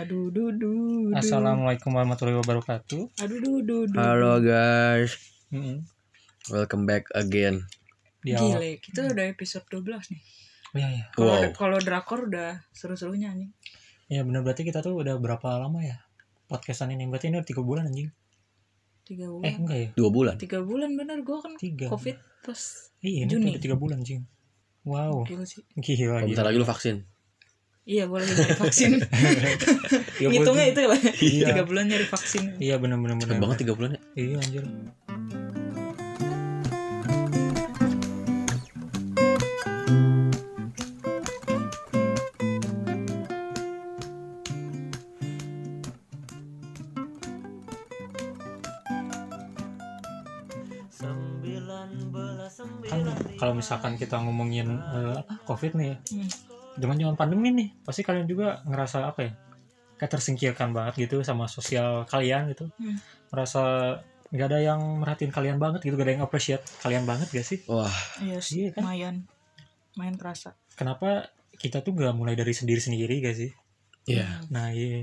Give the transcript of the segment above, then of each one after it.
Aduh du du. du. Assalamualaikum warahmatullahi wabarakatuh. Aduh du du du. Halo guys, Mm-mm. welcome back again. Di awal. Gile, kita udah episode 12 nih. Oh, iya iya. Kalau Wow. kalau drakor udah seru-serunya nih. Ya benar berarti kita tuh udah berapa lama ya podcastan ini? Berarti ini udah tiga bulan anjing. Tiga Eh bulan. enggak ya? Dua bulan. Tiga bulan bener gue kan Tiga. covid pas Iya Juni. udah tiga bulan anjing. Wow. gila sih. Gila. bentar lagi lu vaksin. Iya lagi nyari vaksin. Ya, Ngitungnya gua- itu lah. Iya. Tiga bulan nyari vaksin. Iya benar benar benar. Cepet banget tiga bulan ya. Iya anjir. Kan kalau misalkan kita ngomongin apa COVID nih ya. Hmm. Zaman-zaman pandemi nih, pasti kalian juga ngerasa apa ya? Kayak tersingkirkan banget gitu sama sosial kalian gitu. Hmm. Merasa nggak ada yang merhatiin kalian banget gitu, gak ada yang appreciate kalian banget gak sih? Wah, Iya sih. Iya kan? Lumayan. Lumayan kerasa. Kenapa kita tuh gak mulai dari sendiri-sendiri gak sih? iya. Nah iya.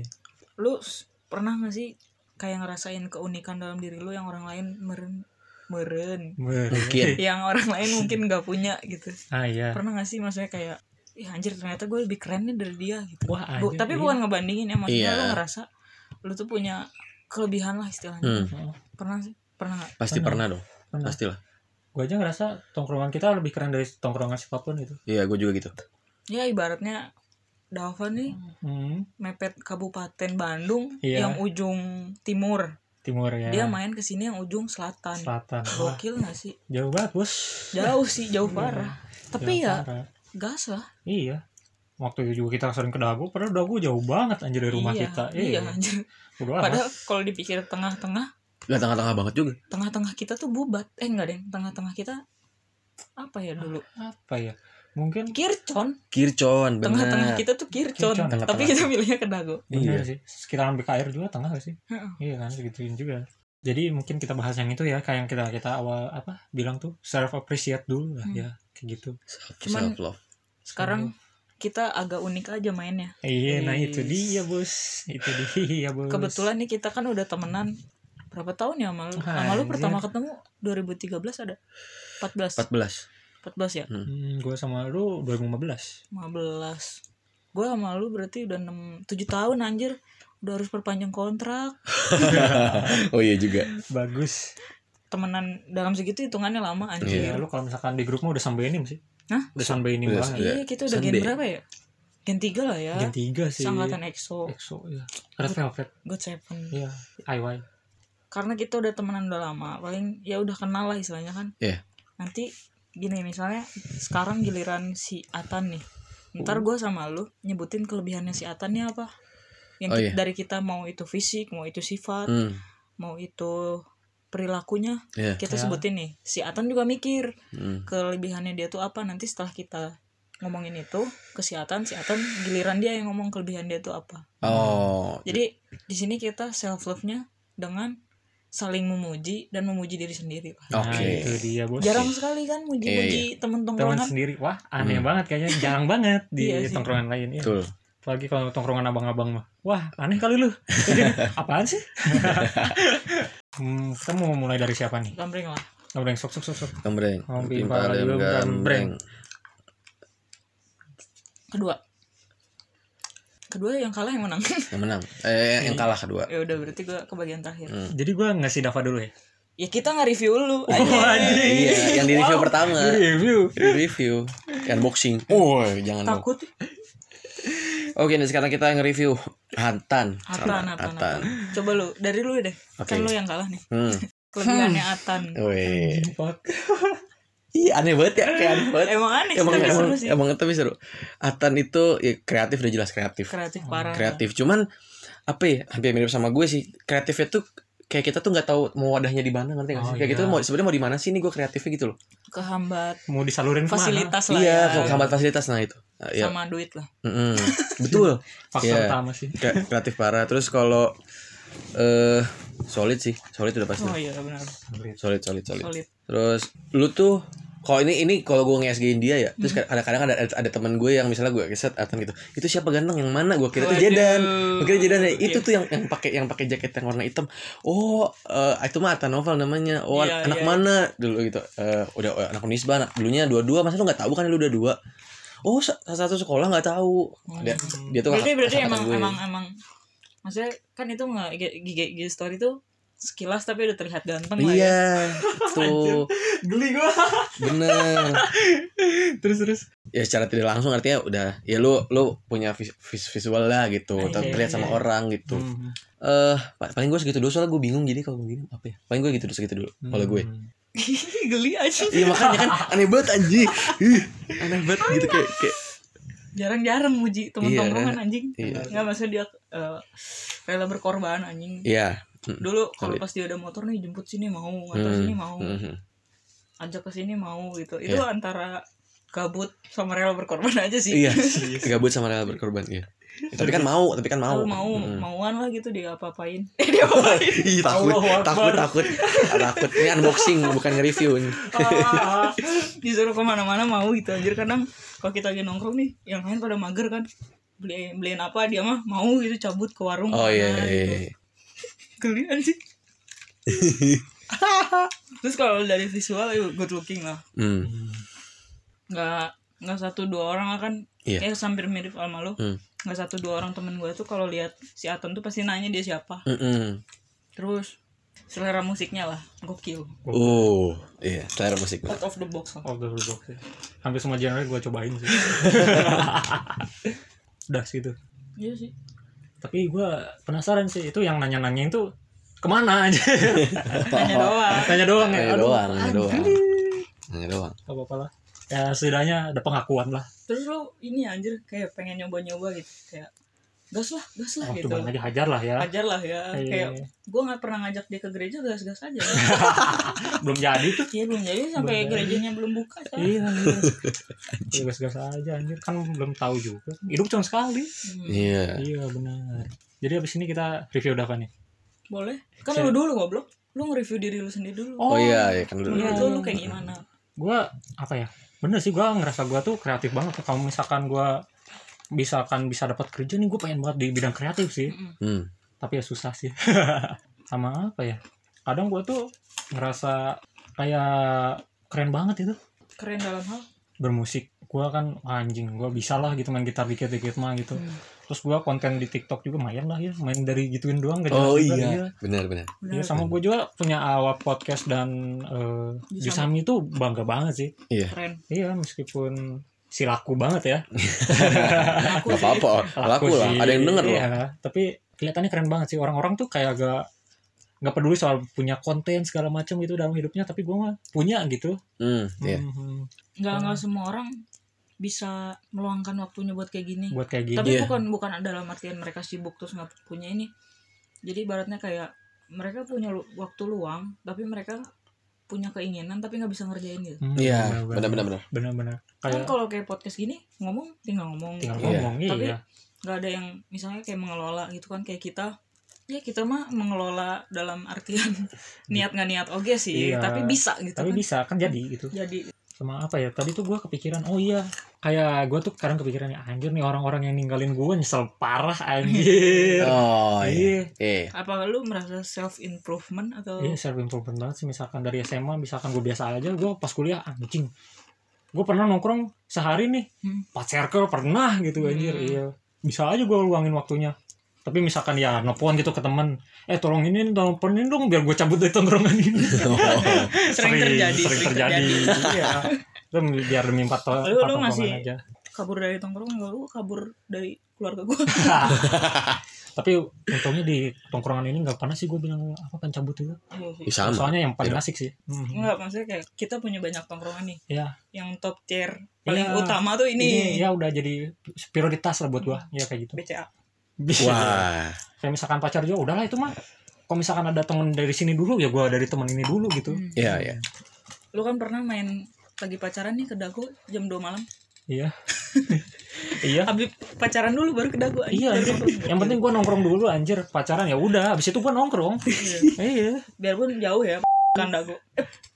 Lu pernah gak sih kayak ngerasain keunikan dalam diri lu yang orang lain meren meren Mungkin. yang orang lain mungkin nggak punya gitu Ah iya. pernah gak sih maksudnya kayak Ih anjir ternyata gue lebih keren nih dari dia gitu Wah Bu- anjir, tapi iya. bukan ngebandingin ya maksudnya Iya. lu ngerasa lu tuh punya kelebihan lah istilahnya Hmm, pernah sih pernah nggak pasti Pernah. pernah dong. Pernah. Pastilah. Gue aja ngerasa tongkrongan kita lebih keren dari tongkrongan siapa pun itu. Iya, gue juga gitu. ya ibaratnya Dava nih Hmm, mepet Kabupaten Bandung Iya. yang ujung timur timur ya. dia main ke sini yang ujung selatan selatan. Gokil gak sih jauh banget bos. jauh sih jauh parah tapi Jauh ya parah. Gas lah Iya. Waktu itu juga kita sering ke Dago, padahal Dago jauh banget anjir dari rumah iya, kita. iya anjir Udah padahal kalau dipikir tengah-tengah Gak tengah-tengah banget juga. tengah-tengah kita tuh bubat eh enggak deh tengah-tengah kita apa ya dulu apa ya? Mungkin kircon Kircon, tengah-tengah benar. kita tuh kircon, Kircon, tapi tengah-tengah. kita milihnya ke dago bener Iya. sih. Sekitaran BKR juga tengah gak sih? Heeh. Iya kan segituin juga. Jadi mungkin kita bahas yang itu ya, kayak yang kita kita awal apa bilang tuh self appreciate dulu lah Hmm. ya kayak gitu. Cuman- Self love. Sekarang kita agak unik aja mainnya Iya, nah itu dia bos, itu dia bos. kebetulan nih kita kan udah temenan berapa tahun ya sama lu Ah, sama lu anjir. pertama ketemu 2013 ada 14 14. 14 ya Hmm, gue sama lu 2015. 15 gue sama lu berarti udah 6 7 tahun anjir udah harus perpanjang kontrak oh iya juga. Bagus. Temenan dalam segitu hitungannya lama anjir Iya, lu kalau misalkan di grup mah udah sampai ini sih. Hah? Udah sampai ini banget. Iya. kita udah gen berapa ya gen 3 lah ya Gen 3 sih. Sangkatan EXO EXO ya. Red Velvet. God Seven Iya, IY. karena kita udah temenan udah lama paling ya udah kenal lah istilahnya kan Iya. nanti gini misalnya sekarang giliran si Atan nih ntar gue sama lu nyebutin kelebihannya si Atan nih apa yang Oh, iya. dari kita mau itu fisik mau itu sifat Hmm, mau itu perilakunya iya. kita Ya. sebutin nih si Atan juga mikir Hmm. kelebihannya dia tuh apa nanti setelah kita ngomongin itu ke si Atan si Atan giliran dia yang ngomong kelebihan dia tuh apa Oh, jadi di sini kita self love nya dengan saling memuji dan memuji diri sendiri lah. Nah, Oke. itu dia bos. jarang sekali kan muji-muji temen teman tongkrongan sendiri. Wah, aneh Hmm. banget kayaknya jarang banget di Iya tongkrongan lain ya. betul. Apalagi kalau tongkrongan abang-abang mah. Wah, aneh kali lu. Apaan sih? hmm, kita mau mulai dari siapa nih? gambreng lah Gambreng sok sok sok sok. Gambreng. Pala juga gambreng. kedua kedua yang kalah yang menang Yang menang. Eh, yang kalah kedua. ya udah berarti gue ke bagian terakhir Hmm. Jadi gua ngasih Dava dulu ya. ya kita nggak review lu Oh, anjing. Iya, yang di review pertama. Review. Di review. Unboxing. Oh, jangan dong. Oke, nih sekarang kita nge-review Atan. Atan, Atan, Atan. Coba lu, dari lu deh. Oke. Kan lu yang kalah nih. Hmm. Kelebihannya Atan. Wih. Iya aneh banget ya, kayak aneh banget. Emang aneh sih, Emang, tapi emang, seru sih. emang tapi seru. Atan itu ya, kreatif udah jelas kreatif. Kreatif parah. Kreatif. Cuman apa ya? Hampir mirip sama gue sih. Kreatifnya tuh kayak kita tuh nggak tahu mau wadahnya di mana ngerti nggak sih? Oh, kayak iya. gitu mau sebenarnya mau di mana sih nih gue kreatifnya gitu loh. Kehambat Mau disalurin ke mana? fasilitas lah Iya, ya. kehambat fasilitas nah itu. Nah, Iya. Sama duit lah. Mm-mm. Betul. Faktor Iya. utama sih. Kre- kreatif parah. Terus kalau eh solid sih, solid udah pasti. Oh iya benar. Solid, solid, solid. Solid. Terus lu tuh kalau ini ini kalau gue nge-SG-in dia ya terus kadang-kadang ada ada, ada teman gue yang misalnya gue keset Atan gitu itu siapa ganteng? Yang mana? Gue kira itu Jedan gue kira Jedan ya. itu Iya. tuh yang yang pakai yang pakai jaket yang warna hitam. Oh eh, itu mah Atan Novel namanya. Oh Iya, anak iya. mana? Dulu gitu. Eh, udah oh, anak Unisba anak dulunya dua-dua. Masa lu nggak tahu kan lu udah dua? Oh sa- satu sekolah nggak tahu. Dia, dia tuh berarti berarti emang gue. emang emang. Maksudnya kan itu nggak gigi gigi story tuh sekilas tapi udah terlihat ganteng lah ya. Iya tuh. Geli gua. Bener. Terus terus. Ya secara tidak langsung artinya udah ya lu lu punya vis, vis- visual lah gitu Iya, ter- terlihat sama iya. orang gitu. Hmm. eh pa- paling gue segitu dulu soalnya gue bingung gini kalau begini apa ya? Paling gue gitu segitu dulu kalau gue. Hmm. geli aja. Iya makanya kan aneh banget anjing. Ih, aneh banget gitu kayak kayak. Jarang-jarang muji temen Iya. tongkrongan anjing. Iya. nggak maksudnya dia eh, rela berkorban anjing. Iya Mm, dulu kalau pas dia ada motor nih jemput sini mau atau hmm, sini mau. hmm, ajak ke sini mau gitu. Itu Iya. antara gabut sama rela berkorban aja sih. Iya gabut sama rela berkorban iya. Tapi kan mau tapi kan mau. Mau Mm. mauan lah gitu dia apa-apain. Eh dia apain Ih, takut takut takut. Takut. Ini unboxing bukan nge-review ini. Ah, disuruh ke mana-mana mau gitu anjir. Kadang kalau kita lagi nongkrong nih yang lain pada mager kan. Beli beliin apa dia mah mau gitu cabut ke warung oh iya mana iya, gitu. Geli sih terus kalau dari visual ya good looking lah Hmm. nggak nggak satu dua orang kan Iya. kayak hampir mirip sama lo Hmm. nggak satu dua orang temen gue tuh kalau lihat si Aton tuh pasti nanya dia siapa Mm-mm. terus selera musiknya lah gokil Oh, iya, selera musik. out of the box lah Out of the box ya. Hampir semua genre gue cobain sih. Udah segitu. iya sih Tapi gue penasaran sih itu yang nanya-nanya itu ke mana aja. nanya doang Nanya doang ya. Aduh, doang, nanya doang. Nanya doang. Gak apa-apa lah. Ya setidaknya ada pengakuan lah. terus lo ini anjir kayak pengen nyoba-nyoba gitu kayak gas lah gas lah Oh, gitu coba aja hajar lah ya. ajar lah ya Iya. kayak gue nggak pernah ngajak dia ke gereja gas gas aja Belum jadi tuh. iya belum jadi sampai Belum jadi. gerejanya belum buka coy. Iya, iya. Ya, gas-gas aja anjir kan belum tahu juga. Hidup cuma sekali. Hmm, Iya. Iya benar. Jadi abis ini kita review udah apa nih? boleh kan Saya- lu dulu goblok lu nge-review diri lu sendiri dulu Oh, iya, iya kan dulu. Iya. lu lu kayak gimana Gua apa ya? Bener sih gua ngerasa gua tuh kreatif banget. Kalau misalkan gua misalkan bisa dapat kerja nih gue pengen banget di bidang kreatif sih. Hmm. Tapi ya susah sih. Sama apa ya? Kadang gua tuh ngerasa kayak keren banget itu keren dalam hal bermusik. Gua kan anjing, gua bisa lah gitu main gitar dikit-dikit mah gitu. Hmm. Terus gua konten di TikTok juga lumayan lah ya, main dari gituin doang gak jelas Oh juga, iya, benar benar. Iya Benar. sama gue juga punya awal podcast dan eh, Di di Sami itu bangga banget sih. Iya. keren Iya meskipun si laku banget ya. aku Gak apa-apa, laku lah. sih, Ada yang denger loh. iya. Tapi kelihatannya keren banget sih orang-orang tuh kayak agak nggak peduli soal punya konten segala macam gitu dalam hidupnya tapi gue mah punya gitu Hmm, iya. Mhm. nggak nggak semua orang bisa meluangkan waktunya buat kayak gini buat kayak gini tapi Iya. bukan bukan dalam artian mereka sibuk terus nggak punya ini jadi ibaratnya kayak mereka punya lu- waktu luang tapi mereka punya keinginan tapi nggak bisa ngerjain gitu. Hmm, Iya, benar-benar benar. benar-benar. Kan kayak kalau kayak podcast gini ngomong tinggal ngomong. Tinggal Iya. ngomong Tapi iya nggak ada yang misalnya kayak mengelola gitu kan kayak kita ya kita mah mengelola dalam artian niat nggak niat oke sih Iya. tapi bisa gitu tapi kan. bisa kan jadi gitu. Jadi sama apa ya tadi tuh gue kepikiran oh iya kayak gue tuh kadang kepikiran ya anjir nih orang-orang yang ninggalin gue nyesel parah anjir Oh iya. iya Iya. apa lu merasa self improvement atau Iya self improvement banget sih misalkan dari SMA misalkan gue biasa aja gue pas kuliah anjing gue pernah nongkrong sehari nih Hmm. empat circle pernah gitu anjir Hmm. iya bisa aja gue luangin waktunya tapi misalkan ya nelfon gitu ke temen eh tolong ini teleponin dong biar gue cabut dari tongkrongan ini sering, terjadi sering terjadi iya itu biar demi empat, to- Lu- masih- aja kabur dari tongkrongan gak lu kabur dari keluarga gua tapi untungnya di tongkrongan ini nggak pernah sih gue bilang apa kan cabut itu Iya sama. soalnya yang paling Iya. asik sih. Enggak, maksudnya kayak kita punya banyak tongkrongan nih. Iya. Yang top tier paling Iya. utama tuh ini ini, ya udah jadi prioritas lah buat gua ya kayak gitu BCA. Wah. kayak misalkan pacar juga udahlah itu mah kalau misalkan ada temen dari sini dulu ya gua dari temen ini dulu gitu Hmm. Iya, iya. Lu kan pernah main lagi pacaran nih ke Dago jam 2 malam. iya iya Habis pacaran dulu baru ke Dago. iya nongkrong. yang penting gua nongkrong dulu anjir pacaran ya udah abis itu gua nongkrong Iya. iya Biarpun jauh ya kan Dago.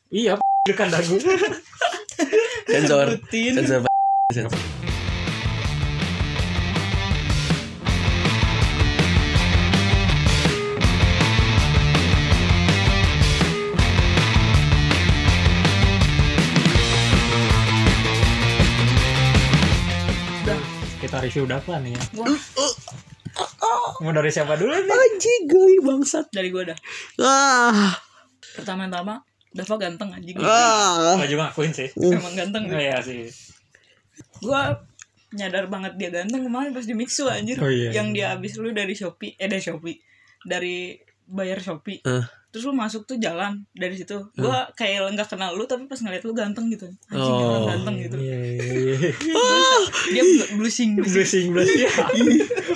iya dekan dagu Sensor. Sensor. Sensor. Review Dava nih ya. Wah, Mau dari siapa dulu nih? Anjing geli bangsat. dari gue dah. Ah. Pertama-tama Dava ganteng anjing. Ah. Gue juga ngakuin sih. Emang ganteng. Oh, iya sih. Gua nyadar banget dia ganteng kemarin pas di Mixu anjir. Oh, iya. Yang dia habis lu dari Shopee, eh dari Shopee. Dari bayar Shopee. Eh. Terus lu masuk tuh jalan dari situ. Gua kayak nggak kenal lu tapi pas ngeliat lu ganteng gitu. Anjing Oh. ganteng gitu. Iya, iya, iya. Dia bl- blushing blushing. Blushing blushing ya.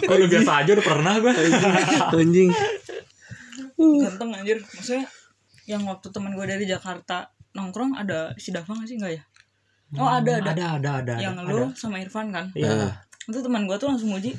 Kok lu biasa aja udah pernah gue. Anjing. Ganteng anjir. Maksudnya yang waktu teman gue dari Jakarta nongkrong ada si Dava gak sih enggak ya? Oh ada ada. Ada ada ada. yang ada. lu sama Irfan kan? Iya. Itu teman gue tuh langsung muji,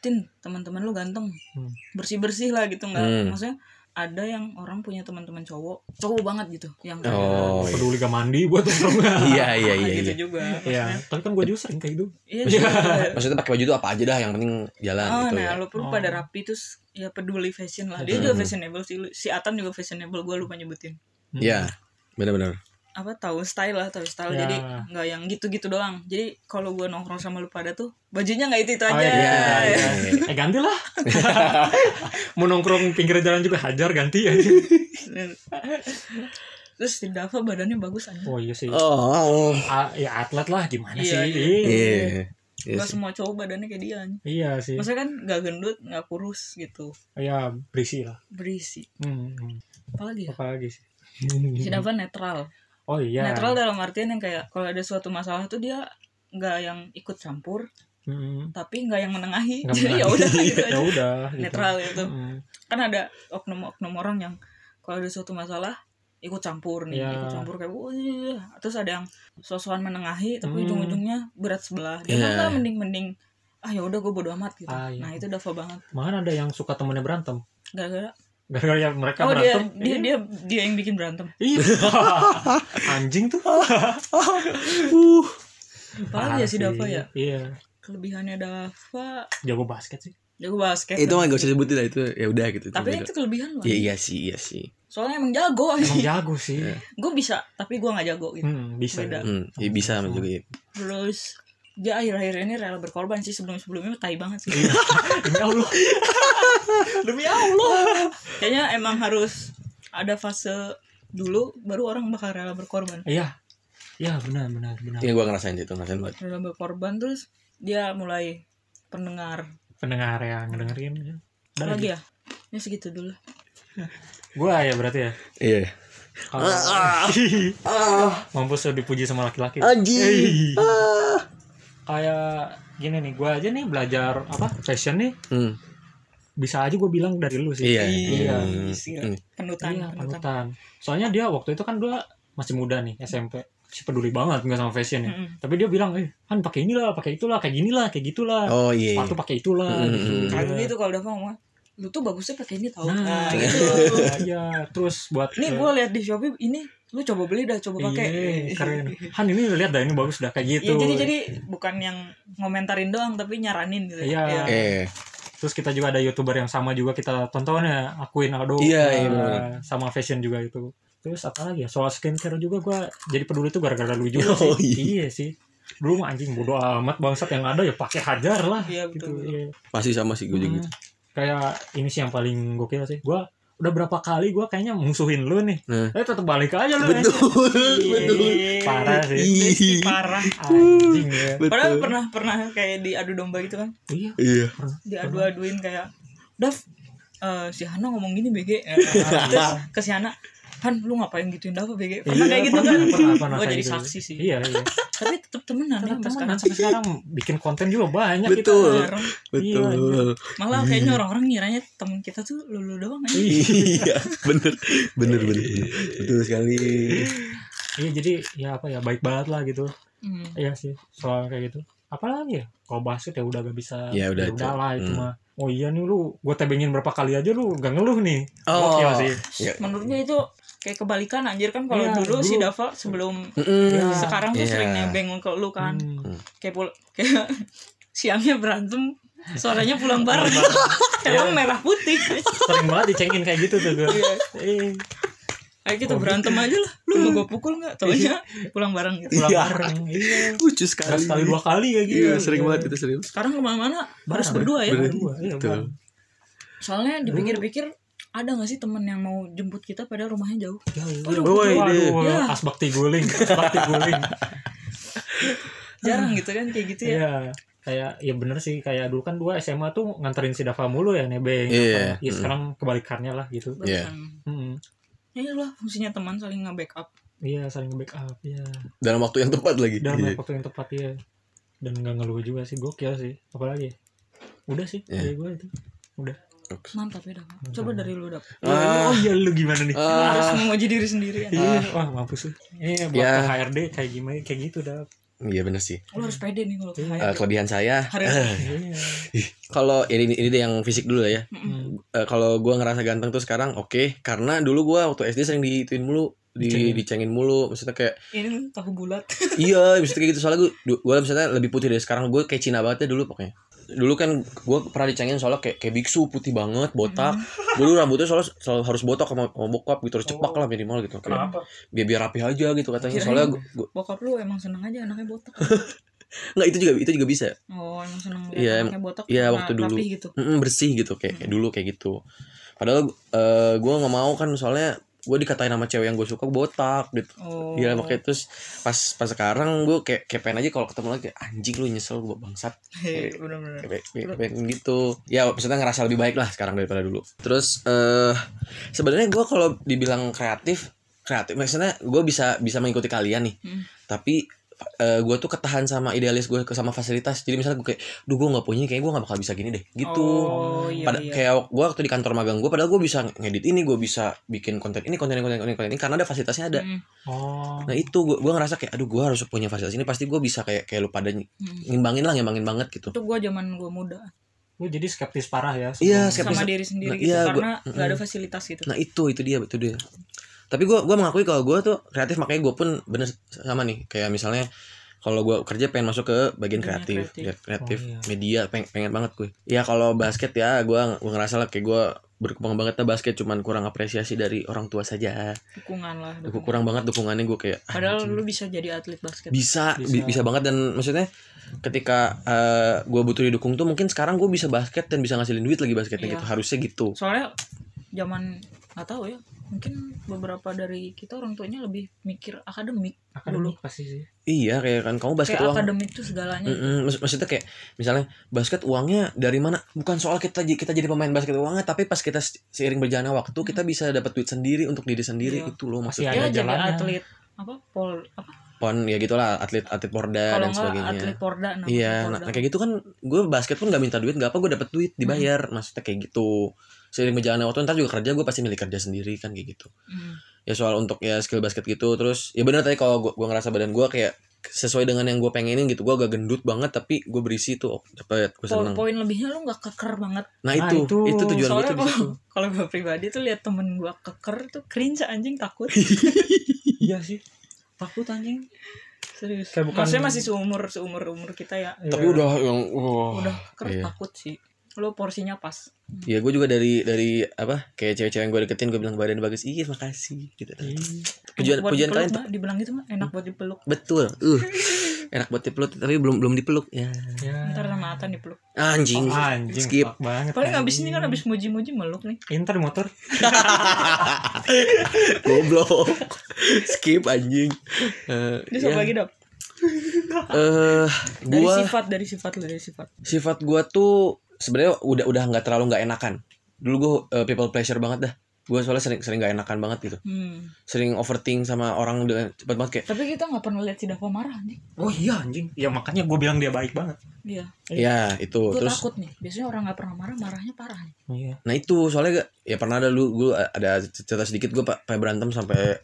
Tin, teman-teman lu ganteng, Hmm. bersih bersih lah gitu nggak? Hmm. Maksudnya ada yang orang punya teman-teman cowok, cowok banget gitu, yang kayak Oh. iya. Peduli gak mandi buat nongkrong. Iya iya ah, iya. gitu iya. juga. Iya. Tapi kan gue juga sering kayak gitu. Iya juga. Maksudnya pakai baju tuh apa aja dah yang penting jalan Oh, gitu nah, ya. lu perlu Oh. pada rapi terus ya peduli fashion lah. Dia Hmm. juga fashionable sih. Lu- Si Atan juga fashionable. Gue lupa nyebutin. Iya. Benar-benar. Apa tahu style lah, tahu style. Ya. Jadi nggak yang gitu-gitu doang. Jadi kalau gue nongkrong sama lu pada tuh bajunya nggak itu itu Oh, aja. iya, iya, iya. Eh ganti lah. Mau nongkrong pinggir jalan juga hajar ganti ya. Terus si Dava badannya bagus aja. Oh iya sih. Oh. A- ya atlet lah gimana Iya, sih? iya. Iya. Iya. Iya Gak sih. semua cowok badannya kayak dia. anjing. Iya sih. Maksudnya kan gak gendut, gak kurus gitu. Ya berisi lah. Berisi. Hmm. hmm. Apalagi ya? Apa lagi sih? Si Dava netral. Oh iya. Netral dalam artian yang kayak kalau ada suatu masalah tuh dia nggak yang ikut campur, Hmm. tapi nggak yang menengahi. Nggak Jadi ya udah gitu Ya aja. udah. gitu. Netral gitu. Hmm. Kan ada oknum-oknum orang yang kalau ada suatu masalah ikut campur nih, Ya. ikut campur kayak "Wah, iya." terus ada yang sosokan menengahi tapi Hmm. ujung-ujungnya berat sebelah. Dia Iya. mah nggak mending-mending ah ya udah gue bodo amat gitu. Ah, iya. Nah, itu Dava banget. Mana ada yang suka temennya berantem? Gara-gara Gara-gara ya mereka Oh dia berantem. dia dia dia yang bikin berantem. Iya. Anjing tuh. Uh. Apalagi ya si Parah Dava ya. Iya. Kelebihannya Dava Jago basket sih. jago basket. Itu mah gak usah sebutin lah itu ya udah gitu. Tapi Itu itu kelebihan loh. Iya iya sih iya sih. Soalnya emang jago. Emang jago sih. gue bisa, tapi gue nggak jago gitu. Hmm, bisa. Beda. Hmm, ya bisa juga ya. Terus dia akhir-akhir ini rela berkorban sih sebelum-sebelumnya tai banget sih. Demi Allah. Demi Allah. Kayaknya emang harus ada fase dulu baru orang bakal rela berkorban. Iya. Iya benar benar benar. Ini gua ngerasain itu, ngerasain banget. Rela berkorban terus dia mulai pendengar. Pendengar yang ngedengerin. ya. Udah Apa lagi ya? Ya segitu dulu. Gua ya berarti ya. Iya. Kalau mampus udah dipuji sama laki-laki. Anjing. Kayak gini nih, gua aja nih belajar apa fashion nih Hmm. bisa aja gue bilang dari lu sih. Iya. Iya. Hmm. Isi, Hmm. Penutan, Iya, penutan. Soalnya dia waktu itu kan dia masih muda nih, SMP. Si peduli banget nggak sama fashion ya. Mm-mm. Tapi dia bilang, "Eh, kan pakai inilah, pakai itulah, kayak gini lah, kayak gitulah." Oh iya. Sepatu pakai itulah Mm-mm. gitu. Kalau Iya. gitu kalau udah ngomong, lu tuh bagusnya pakai ini tau. Nah, Nah, gitu. gitu. Iya, terus buat Ini gue lihat di Shopee ini lu coba beli dah, coba pakai. Iya, keren. Han ini lihat dah ini bagus dah kayak gitu. Iya, jadi jadi bukan yang ngomentarin doang tapi nyaranin gitu. Iya. Eh. Terus kita juga ada youtuber yang sama juga kita tonton ya, akuin Aldo. Iya, eh, iya, sama fashion juga itu. Terus apa lagi ya? Soal skincare juga gua jadi peduli tuh gara-gara lu juga Oh, sih. Iya sih. Dulu mah anjing bodo amat bangsat yang ada ya pakai hajar lah. Iya, gitu. betul, betul. Iya. Pasti sama sih gue juga Hmm. gitu. Kayak ini sih yang paling gokil sih. Gua udah berapa kali gua kayaknya musuhin lu nih. Nah. Eh tetep balik aja lu. Betul, anjing. betul. Parah sih. Ih. parah. Anjing ya. Padahal Betul. pernah pernah kayak diadu domba gitu kan. Iya. Iya. Diadu-aduin kayak, "Dav, eh, si Hana ngomong gini BG." Eh, terus ke si Hana, Han, lu ngapain gituin Dava BG? Pernah Iya, kayak gitu pernah, kan? pernah, pernah Gue kayak jadi gitu. saksi sih. Iya, iya. Tapi tetap temenan ya temenan sekarang. sampai sekarang bikin konten juga banyak Betul. kita. Bareng. Iya, Betul. Malah kayaknya orang-orang ngiranya temen kita tuh lulu doang aja. Iya, bener, bener, bener, bener. betul sekali. Iya, jadi ya apa ya baik banget lah gitu. Hmm. Iya sih, soal kayak gitu. Apalagi ya? Kalau basket ya udah gak bisa. Ya udah, itu. lah itu Hmm. mah. Oh iya nih lu, gue tebengin berapa kali aja lu gak ngeluh nih. Oh. Gokil sih. Ya. Menurutnya itu kayak kebalikan anjir kan kalau Iya, dulu, si dulu. Dava sebelum. Ya. sekarang tuh Iya. sering nebeng ke lu kan. Hmm. kayak pul kayak siangnya berantem sorenya pulang bareng. emang merah putih. Sering banget dicengin kayak gitu tuh gue Iya. eh ayo kita berantem aja lah. Lu mau gue pukul nggak? Taunya pulang bareng gitu. Pulang Iya. bareng iya. Lucu sekali. Gak sekali dua kali kayak gitu. Iya sering banget itu sering sekarang ke mana-mana? Harus Bareng. berdua ya? Berdua iya soalnya dipikir-pikir ada gak sih temen yang mau jemput kita padahal rumahnya jauh Jauh. Aduh, Woi, deh. Waduh, Ya. as bakti guling as bakti guling jarang gitu kan kayak gitu ya Iya, kayak ya bener sih kayak dulu kan gua SMA tuh nganterin si Dava mulu ya nebeng. Iya. apa. Ya Mm. sekarang kebalikannya lah gitu. Iya. Bahkan, Mm. ya lah fungsinya teman saling nge-backup Iya, saling backup ya. dalam waktu yang tepat lagi Dan Iya. waktu yang tepat ya. Dan nggak ngeluh juga sih, gokil sih. Apalagi ya? Udah sih Iya. dari gua itu. Udah. Mantap ya Dava coba dari lu dap Ah. oh iya lu gimana nih? Ah. harus memuji diri sendiri ya Iya, wah mampus lu. Iya, buat Ya. ke HRD kayak gimana kayak gitu dah. iya bener sih lu harus pede nih kalau ke Eh, HRD. kelebihan saya Iya. kalau ini ini deh yang fisik dulu lah ya Hmm. Eh, kalau gua ngerasa ganteng tuh sekarang oke karena dulu gua waktu SD sering diituin mulu di Dicengin. dicengin mulu maksudnya kayak ini tahu bulat iya maksudnya kayak gitu soalnya gua gua misalnya lebih putih dari sekarang gue kayak Cina banget ya dulu pokoknya dulu kan gue pernah dicengin soalnya kayak kayak biksu putih banget botak. Gue dulu rambutnya soalnya selalu harus botak sama, sama bokap gitu harus cepak lah minimal gitu. Kayak Kenapa? biar biar rapi aja gitu katanya. Kirain soalnya gua, gua, bokap lu emang seneng aja anaknya botak. Nggak itu juga itu juga bisa. Oh emang seneng Iya, anaknya botak iya, karena waktu dulu. gitu. Bersih gitu kayak, kayak dulu kayak gitu. Padahal eh gue nggak mau kan soalnya gue dikatain sama cewek yang gue suka botak gitu. Oh. Iya makanya terus pas pas sekarang gue kayak kayak pengen aja kalau ketemu lagi anjing lu nyesel gue bangsat. Hei, bener-bener. Kayak pengen, pengen gitu. Ya maksudnya ngerasa lebih baik lah sekarang daripada dulu. Terus eh sebenarnya gue kalau dibilang kreatif kreatif maksudnya gue bisa bisa mengikuti kalian nih. Hmm. tapi eh gue tuh ketahan sama idealis gue sama fasilitas jadi misalnya gue kayak duh gue nggak punya kayak gue nggak bakal bisa gini deh gitu oh iya, pada iya. kayak gue waktu di kantor magang gue padahal gue bisa ngedit ini gue bisa bikin konten ini konten ini konten ini konten ini karena ada fasilitasnya ada Mm, Oh. nah itu gue gue ngerasa kayak aduh gue harus punya fasilitas ini pasti gue bisa kayak kayak lu pada ny- mm. ngimbangin lah ngimbangin banget gitu itu gua zaman gua muda Lu jadi skeptis parah ya. Iya, skeptis. sama diri sendiri Nah, gitu iya, karena nggak ada fasilitas gitu nah itu itu dia itu dia tapi gue gua mengakui kalau gue tuh kreatif makanya gue pun bener sama nih kayak misalnya kalau gue kerja pengen masuk ke bagian kreatif kreatif. kreatif, kreatif Oh, iya. media pengen, pengen banget gue ya kalau basket ya gue gue ngerasa lah kayak gue berkembang banget lah basket cuman kurang apresiasi dari orang tua saja dukungan lah gue dukungan. kurang banget dukungannya gue kayak padahal anjing. lu bisa jadi atlet basket bisa Bisa. bi- bisa banget dan maksudnya ketika eh, gue butuh didukung tuh mungkin sekarang gue bisa basket dan bisa ngasilin duit lagi basketnya Iya. gitu harusnya gitu soalnya zaman nggak tahu ya mungkin beberapa dari kita orang tuanya lebih mikir akademik akademik pasti sih. iya kayak kan. Kamu basket kayak uang. akademik tuh segalanya Mm-mm, maksud- maksudnya kayak misalnya basket uangnya dari mana? Bukan soal kita kita jadi pemain basket uangnya tapi pas kita se- seiring berjalannya waktu kita bisa dapat duit sendiri untuk diri sendiri. Iya. itu loh Masih maksudnya. ya jadi jalannya. atlet apa pol apa? Pon ya gitulah atlet atlet porda kalau dan sebagainya. atlet porda iya porda. nah, nah, kayak gitu kan gue basket pun nggak minta duit nggak apa gue dapat duit dibayar. Maksudnya kayak gitu seiring berjalannya waktu ntar juga kerja gue pasti milik kerja sendiri kan kayak gitu Hmm. ya soal untuk ya skill basket gitu terus ya benar tadi kalau gue gua ngerasa badan gue kayak sesuai dengan yang gue pengenin gitu gue agak gendut banget tapi gue berisi tuh oh, dapat gue seneng poin lebihnya lu nggak keker banget nah Nah, itu itu. itu, tujuan gue tuh kalau kalau gue pribadi tuh lihat temen gue keker tuh cringe anjing takut Iya sih. Takut anjing. serius Kayak bukan- maksudnya masih seumur seumur umur kita ya tapi Iya. udah yang wah udah keker iya. takut sih lo porsinya pas. Ya gue juga dari dari apa kayak cewek-cewek yang gue deketin gue bilang badan bagus. Iya makasih. Gitu. Iya. pujian Enak pujian kalian nggak? dibilang gitu mah enak buat dipeluk. Betul. Uh enak buat dipeluk tapi belum belum dipeluk. Ya. Ya. ntar sama Atan dipeluk. Anjing. Oh, anjing skip. banget. paling abis ini kan abis muji-muji meluk nih. Inter motor. goblok. Skip anjing. Eh, dia ya. lagi dap? Eh dari gua sifat dari sifat lo dari sifat. Sifat gua tuh sebenarnya udah udah nggak terlalu nggak enakan. Dulu gue people pleasure banget dah. Gue soalnya sering sering nggak enakan banget gitu. Hmm. sering overthink sama orang dengan cepat banget kayak tapi kita nggak pernah lihat si Dava marah nih Oh iya anjing. Ya makanya gue bilang dia baik banget. iya. Ya itu. Gue terus takut nih. Biasanya orang nggak pernah marah marahnya parah nih. Iya. nah itu. Soalnya gak, ya pernah ada dulu gue ada cerita sedikit gue pak berantem sampai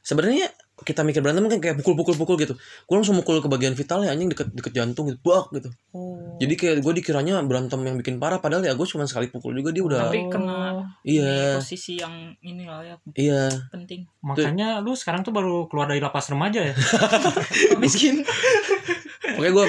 sebenarnya kita mikir berantem kan kayak pukul-pukul-pukul gitu. Gue langsung mukul ke bagian vital ya anjing deket deket jantung gitu bak gitu. Oh. Jadi kayak gue dikiranya berantem yang bikin parah padahal ya gue cuma sekali pukul juga dia udah Tapi kena- iya. Ini posisi yang ini lah ya iya. penting. Makanya lu sekarang tuh baru keluar dari lapas remaja ya. miskin pokoknya gue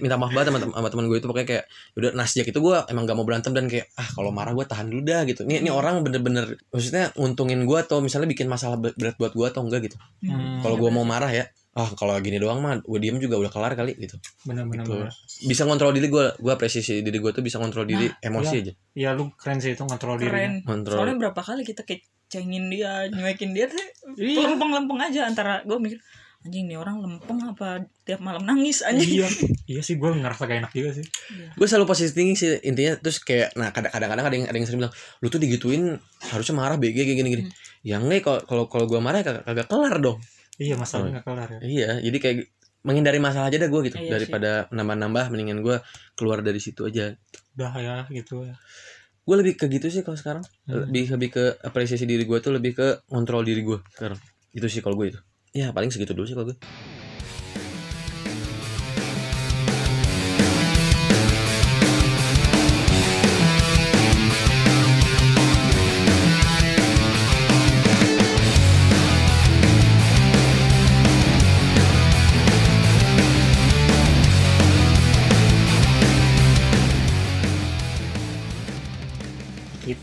minta maaf banget sama, sama teman gue itu pokoknya kayak udah nah sejak itu gue emang gak mau berantem dan kayak ah kalau marah gue tahan dulu dah gitu ini ini orang bener-bener maksudnya nguntungin gue atau misalnya bikin masalah be- berat buat gue atau enggak gitu Hmm. kalau gue mau marah ya ah kalau gini doang mah gue diem juga udah kelar kali gitu Bener-bener. Gitu. bisa ngontrol diri gue gue apresiasi diri gue tuh bisa ngontrol diri emosi iya. aja Iya lu keren sih itu ngontrol diri. keren Kontrol. soalnya berapa kali kita kecengin dia nyuekin dia tuh Iya. lempeng-lempeng aja antara gue mikir anjing nih orang lempeng apa tiap malam nangis anjing iya. Iya sih gue ngerasa gak enak juga sih. gue selalu positif thinking sih intinya terus kayak nah kadang- kadang-kadang ada yang ada yang sering bilang lu tuh digituin harusnya marah BG kayak gini gini ya enggak kalau kalau kalau gue marah ya kagak, kagak kelar dong Iya masalahnya gak kelar ya. iya jadi kayak menghindari masalah aja dah gue gitu Iya daripada nambah-nambah mendingan gue keluar dari situ aja Udah ya gitu ya. gue lebih ke gitu sih kalau sekarang Hmm. lebih lebih ke apresiasi diri gue tuh lebih ke kontrol diri gue sekarang itu sih kalau gue itu ya paling segitu dulu sih kalau gue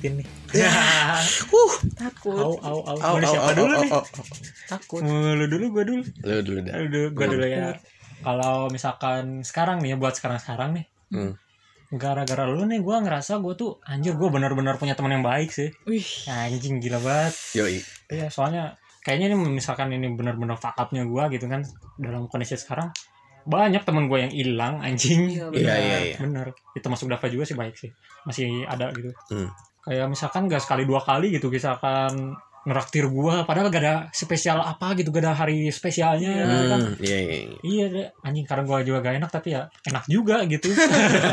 Kitin nih. uh takut au au au. au, Mau au, siapa au, dulu au, nih? au, au. takut Lu dulu gue dulu. lu dulu dah Aduh, gue dulu ya. Kalau misalkan sekarang nih ya buat sekarang-sekarang nih. Hmm. Gara-gara lu nih gue ngerasa gue tuh anjir gue benar-benar punya teman yang baik sih. wih Anjing gila banget. yoi Iya, soalnya kayaknya ini misalkan ini benar-benar fuck up-nya gue gitu kan dalam kondisi sekarang banyak temen gue yang hilang anjing. Iya, Iya, iya, iya. Bener. Itu masuk Dava juga sih baik sih. Masih ada gitu. Hmm. Kayak misalkan gak sekali dua kali gitu misalkan ngeraktir gua padahal gak ada spesial apa gitu gak ada hari spesialnya gitu kan. Hmm, iya iya iya. iya deh anjing karena gua juga gak enak tapi ya enak juga gitu.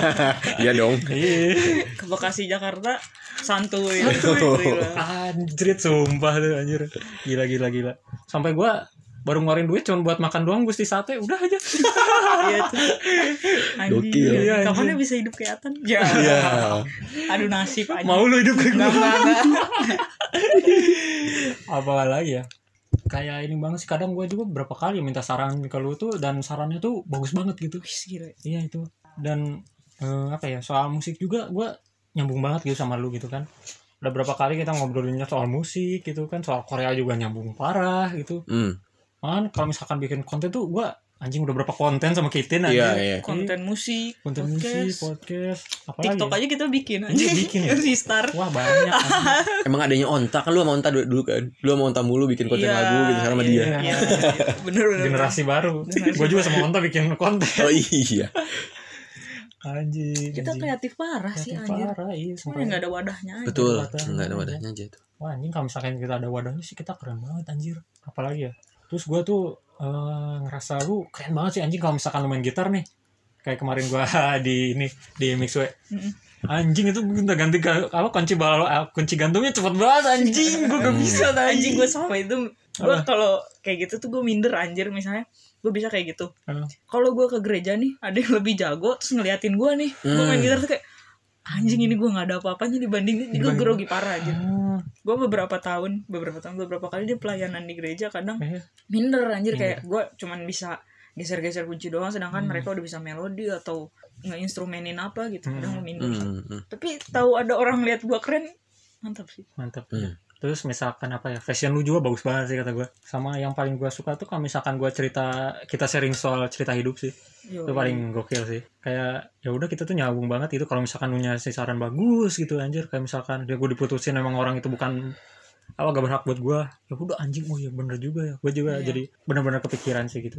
Iya dong. Iya. Ke Bekasi Jakarta santuy. Santuy. Anjrit sumpah tuh anjir. Gila gila gila. Sampai gua baru ngeluarin duit cuma buat makan doang gusti sate. Udah aja. Iya tuh. Iya, anjing. Kapan bisa hidup kayak Atan? Ya. iya. Aduh nasib anjing. mau lu hidup kayak enggak. apa lagi ya? Kayak ini banget sih kadang gue juga berapa kali minta saran ke lu tuh dan sarannya tuh bagus banget gitu. Iya itu. Dan eh, apa ya soal musik juga gue nyambung banget gitu sama lu gitu kan. Udah berapa kali kita ngobrolinnya soal musik gitu kan soal Korea juga nyambung parah gitu. Hmm kan kalau misalkan bikin konten tuh gue anjing udah berapa konten sama Kitin iya aja iya Konten musik, konten musik podcast, podcast apa TikTok lagi aja kita bikin Iya, anjing. bikin ya? Si Star. wah banyak emang adanya onta kan lu sama onta dulu, kan lu sama onta mulu bikin konten Iya, lagu gitu sama iya, dia Iya, iya. bener bener. generasi baru gue juga sama Onta bikin konten oh iya anjing Kita kreatif parah sih Kreatif anjir. parah iya Cuma sumpah. nggak ada wadahnya aja. betul wadahnya nggak ada aja. wadahnya aja itu Wah anjing kalau misalkan kita ada wadahnya sih kita keren banget anjir. Apalagi ya. Terus gua tuh eh, ngerasa lu keren banget sih anjing kalau misalkan lu main gitar nih. Kayak kemarin gua di ini di Mixway. Anjing itu minta ganti ga- apa kunci bal eh, kunci gantungnya cepet banget anjing. Gua gak bisa dah, Anjing. Gue sama itu gue kalau kayak gitu tuh gue minder anjir misalnya. Gue bisa kayak gitu. Kalau gue ke gereja nih ada yang lebih jago terus ngeliatin gue nih. Gue main Hmm. gitar tuh kayak anjing ini gue nggak ada apa-apanya dibanding gue Dibanding- grogi parah aja Gue beberapa tahun beberapa tahun beberapa kali dia pelayanan di gereja kadang eh, minder anjir kayak gue cuman bisa geser-geser kunci doang sedangkan Hmm. mereka udah bisa melodi atau ngeinstrumenin apa gitu kadang gue minder hmm, hmm. tapi tahu ada orang lihat gue keren mantap sih mantap. Hmm. Terus misalkan apa ya fashion lu juga bagus banget sih kata gua. Sama yang paling gua suka tuh kalau misalkan gua cerita kita sharing soal cerita hidup sih. Yo, itu paling gokil sih. Kayak ya udah kita tuh nyambung banget itu kalau misalkan ngasih saran bagus gitu anjir. Kayak misalkan dia gue diputusin emang orang itu bukan apa gak berhak buat gue ya udah anjing. Oh ya bener juga ya. Gue juga Iya. jadi bener-bener kepikiran sih gitu.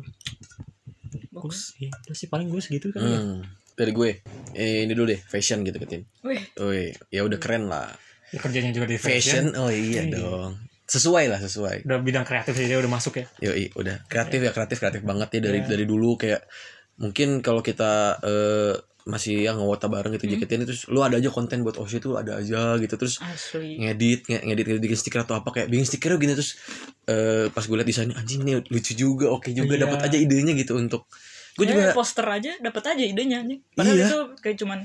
Bagus. Iya udah sih paling gue segitu kan ya. Hmm. dari gue. Eh, ini dulu deh fashion gitu ketin. Wih, ya udah keren lah Ya, kerjanya juga di fashion, fashion oh iya Iya. dong sesuai lah sesuai udah bidang kreatif sih dia udah masuk ya Yoi, udah kreatif ya kreatif kreatif banget ya dari Iya. dari dulu kayak mungkin kalau kita eh, masih yang ngewota bareng gitu Hmm. jaketin terus lu ada aja konten buat Oshi tuh ada aja gitu terus asli ngedit nge- ngedit ngedit bikin stiker atau apa kayak bikin stiker gini terus eh pas gue liat desainnya anjing nih lucu juga oke juga Iya. dapat aja idenya gitu untuk gue Eh, juga poster aja dapat aja idenya nih padahal Iya. itu kayak cuman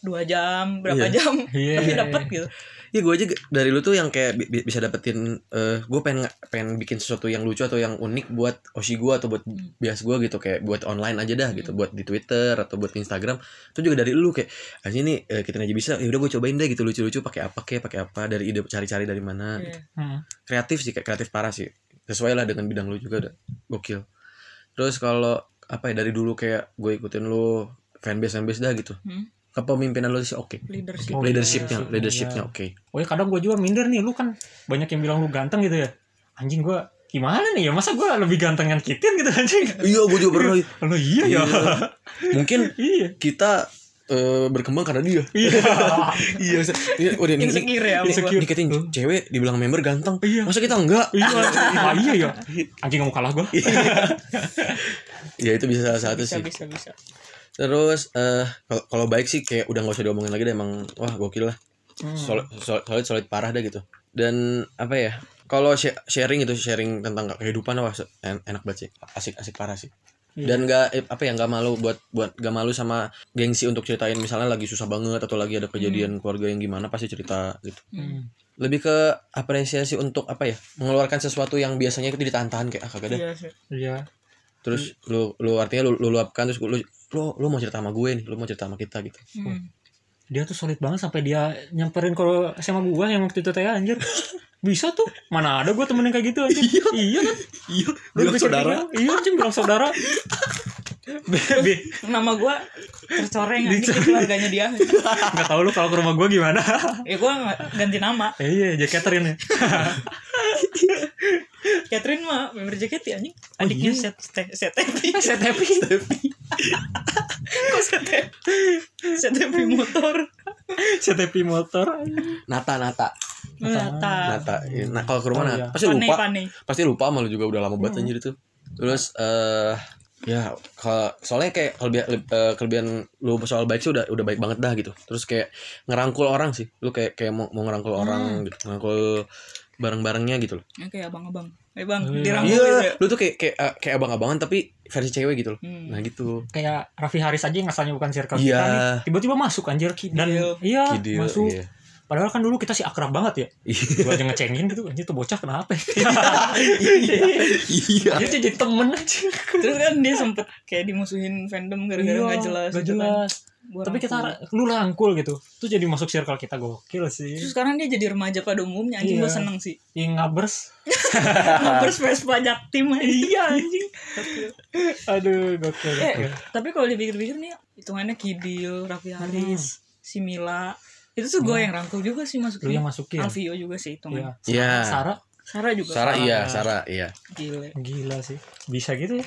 dua jam berapa Iya. jam Iya. tapi dapat gitu ya gue aja dari lu tuh yang kayak bi- bi- bisa dapetin eh gue pengen pengen bikin sesuatu yang lucu atau yang unik buat Oshi gue atau buat Hmm. bias gue gitu kayak buat online aja dah gitu buat di Twitter atau buat di Instagram itu juga dari lu kayak anjing nih eh, kita aja bisa ya udah gue cobain deh gitu lucu-lucu pakai apa kayak pakai apa dari ide cari-cari dari mana Iya. Hmm. kreatif sih kayak kreatif parah sih sesuai lah dengan bidang lu juga udah gokil terus kalau apa ya dari dulu kayak gue ikutin lu fanbase fanbase dah gitu Hmm. Kepemimpinan lu sih oke leadership Oh, leadershipnya iya. leadershipnya oke Oh ya kadang gue juga minder nih, lu kan banyak yang bilang lu ganteng gitu ya. Anjing gue gimana nih ya, masa gue lebih gantengan Kitin gitu anjing. iya gue juga pernah Lo iya ya. mungkin iya. kita eh, berkembang karena dia Iya. iya. Ini- udah nih insecure ya ini, ini, cewek dibilang member ganteng Iya. masa kita enggak Iya. Ah, iya ya. Anjing gak mau kalah gue. ya itu bisa salah satu bisa sih bisa bisa terus eh kalau kalau baik sih kayak udah nggak usah diomongin lagi deh emang wah gokil lah Hmm. solid solid solid, solid parah deh gitu dan apa ya kalau sha- sharing itu sharing tentang kehidupan wah enak banget sih asik asik parah sih Iya. dan gak eh, apa ya nggak malu buat buat gak malu sama gengsi untuk ceritain misalnya lagi susah banget atau lagi ada kejadian keluarga yang gimana pasti cerita gitu Hmm. lebih ke apresiasi untuk apa ya mengeluarkan sesuatu yang biasanya itu ditahan-tahan kayak ah kagak deh iya sih Iya. terus lu lu artinya lu, lu luapkan terus lu lu lu mau cerita sama gue nih lu mau cerita sama kita gitu Hmm. Dia tuh solid banget sampai dia nyamperin kalau sama gue yang waktu itu teh anjir. Bisa tuh. Mana ada gue temen yang kayak gitu anjing. iya kan? iya Gua pikir-pikir, Iya anjing bilang saudara. Nama gua tercoreng aja di keluarganya dia Gak tau lu kalau ke rumah gue gimana. ya gua nggak ganti nama Eh, iya, Jack Catherine ya. Catherine mah member JKT anjing Oh, adiknya iya. set set set happy Set happy. Kok set happy set happy motor? Set happy motor. nata nata. Nata. Nata. Nah kalau ke rumah Oh, Nata, iya. pasti Pane lupa. Pane pasti lupa malu juga udah lama banget anjir itu. Terus eh ya kalau soalnya kayak kelebihan eh, kelebihan lu soal baik sih udah udah baik banget dah gitu. Terus kayak ngerangkul orang sih. Lu kayak kayak mau, mau ngerangkul orang gitu ngerangkul bareng-barengnya gitu loh. Kayak abang-abang eh bang Iya. dirangkul gitu ya iya lu tuh kayak kayak eh, kayak abang-abangan tapi versi cewek gitu loh Hmm. nah gitu Kayak Raffi Haris aja yang asalnya bukan circle Iya. kita nih. Tiba-tiba masuk anjir. Dan Kidil. iya, Kidil, masuk. iya. Padahal kan dulu kita sih akrab banget ya. Iya. Gue aja ngecengin gitu. Anjir tuh bocah kenapa? iya Dia jadi temen aja. terus kan dia sempet kayak dimusuhin fandom gara-gara Iya, nggak jelas Gak gitu kan. jelas. Gua Tapi kita rangkul. lu rangkul gitu. Tuh jadi masuk circle kita gokil sih. terus sekarang dia jadi remaja pada umumnya anjing Iya. gua seneng sih Yang ngabers. ngapers face pajak tim aja. iya anjing. Aduh gokil. eh, gokil. tapi kalau dipikir-pikir nih hitungannya Kidil, Raffi Haris, si Mila itu tuh gue yang rangkul juga sih Lu masukin yang masukin. Alvio juga sih hitungannya Iya. Iya. Sarah Sarah juga Sarah iya Sarah. Iya gile gila sih. Bisa gitu ya.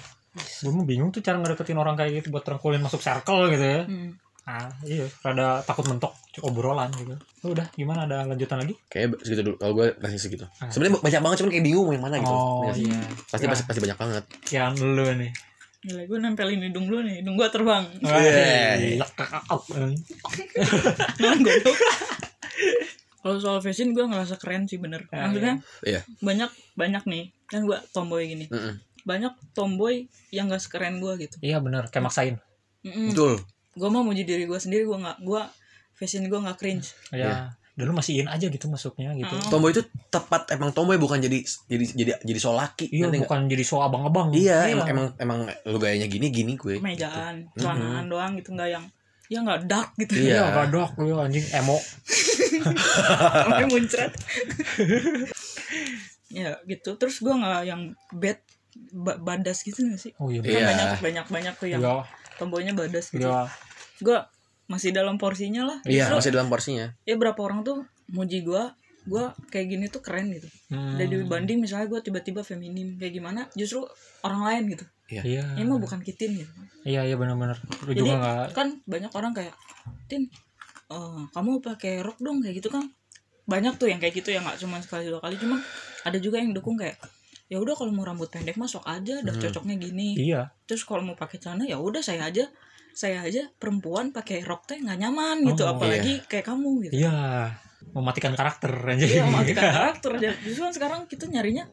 Gue mau bingung tuh cara ngedeketin orang kayak gitu buat rangkulin masuk circle gitu ya. Hmm. Ah, iya, rada takut mentok obrolan gitu. Lu udah gimana ada lanjutan lagi? kayak segitu dulu kalau gue masih segitu Ah. sebenarnya banyak banget cuman kayak bingung mau yang mana gitu Oh, Iya iya. pasti Ya. pasti pasti banyak banget Yang lu nih. Gila, gue nempelin hidung dulu nih, hidung gue terbang. Iya. Kalau soal fashion gue ngerasa keren sih bener. Ya, Maksudnya iya banyak banyak nih, kan gue tomboy gini. Mm-mm. Banyak tomboy yang gak sekeren gue gitu. Iya benar, kayak maksain. Mm betul Gue mau muji diri gue sendiri, gue nggak, gue fashion gue nggak cringe. Ya, dulu masih in aja gitu masuknya gitu. Oh. tomboy itu tepat emang tomboy bukan jadi jadi jadi jadi so laki Iya, nggak? bukan jadi so abang-abang. iya emang emang emang lu gayanya gini gini gue Mejaan, celanaan doang gitu nggak yang ya nggak dark gitu. Iya. Iya, gadok lu anjing emo. Sampai muncrat. ya gitu. Terus gue nggak yang bad ba- badas gitu gak sih? Oh iya. Kan Iya. banyak banyak banyak tuh yang Iya, tomboynya badas gitu. iya. gue masih dalam porsinya lah iya Justru, masih dalam porsinya ya berapa orang tuh muji gue gue kayak gini tuh keren gitu Hmm. dan dibanding misalnya gue tiba-tiba feminim kayak gimana justru orang lain gitu Iya. ini mah bukan kitin gitu Iya, iya benar-benar. Jadi juga enggak kan banyak orang kayak tin eh, kamu pakai rok dong kayak gitu kan banyak tuh yang kayak gitu ya nggak cuma sekali dua kali cuma ada juga yang dukung kayak ya udah kalau mau rambut pendek masuk aja udah Hmm. cocoknya gini Iya. terus kalau mau pakai celana ya udah saya aja saya aja perempuan pakai rok teh nggak nyaman gitu Oh, apalagi kayak kamu gitu iya mematikan karakter aja Iya, mematikan karakter aja. Justru kan sekarang kita nyarinya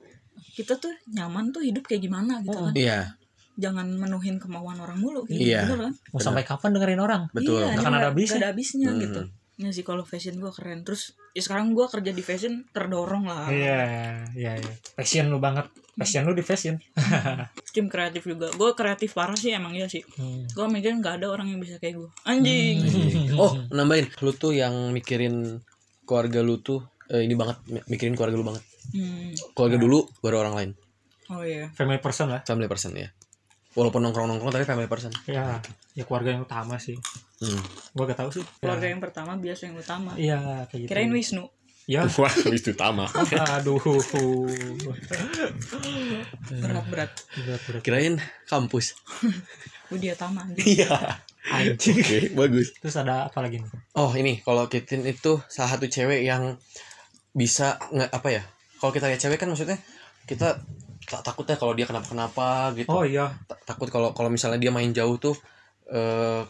kita tuh nyaman tuh hidup kayak gimana gitu kan. Iya, Jangan menuhin kemauan orang mulu gitu. Iya. Bener kan? mau sampai kapan dengerin orang betul. Iya, akan ada habisnya. ada habisnya Hmm. gitu. Ya sih kalau fashion gua keren. Terus ya sekarang gua kerja di fashion terdorong lah. iya iya iya passion lu banget passion lu di fashion Tim kreatif juga. Gua kreatif parah sih emang iya sih. Hmm. Gua mikir nggak ada orang yang bisa kayak gua. Anjing. Oh, nambahin. Lu tuh yang mikirin keluarga lu tuh eh, ini banget mi- mikirin keluarga lu banget. Hmm. Keluarga dulu baru orang lain. Oh iya. family person lah Family person ya. Walaupun nongkrong-nongkrong tapi family person. ya ya keluarga yang utama sih Hmm. gua gak tahu sih Keluarga ya. yang pertama biasa yang utama. iya kayak gitu Kirain Wisnu. ya Wah, itu utama. aduh Berat-berat. berat berat Kirain kampus. Widya Tama. Iya. anjing Oke, bagus. terus ada apa lagi nih Oh, ini kalau Kitin itu salah satu cewek yang bisa nggak apa ya? Kalau kita lihat cewek kan maksudnya kita takutnya kalau dia kenapa-kenapa gitu. oh iya. Ta- takut kalau kalau misalnya dia main jauh tuh eh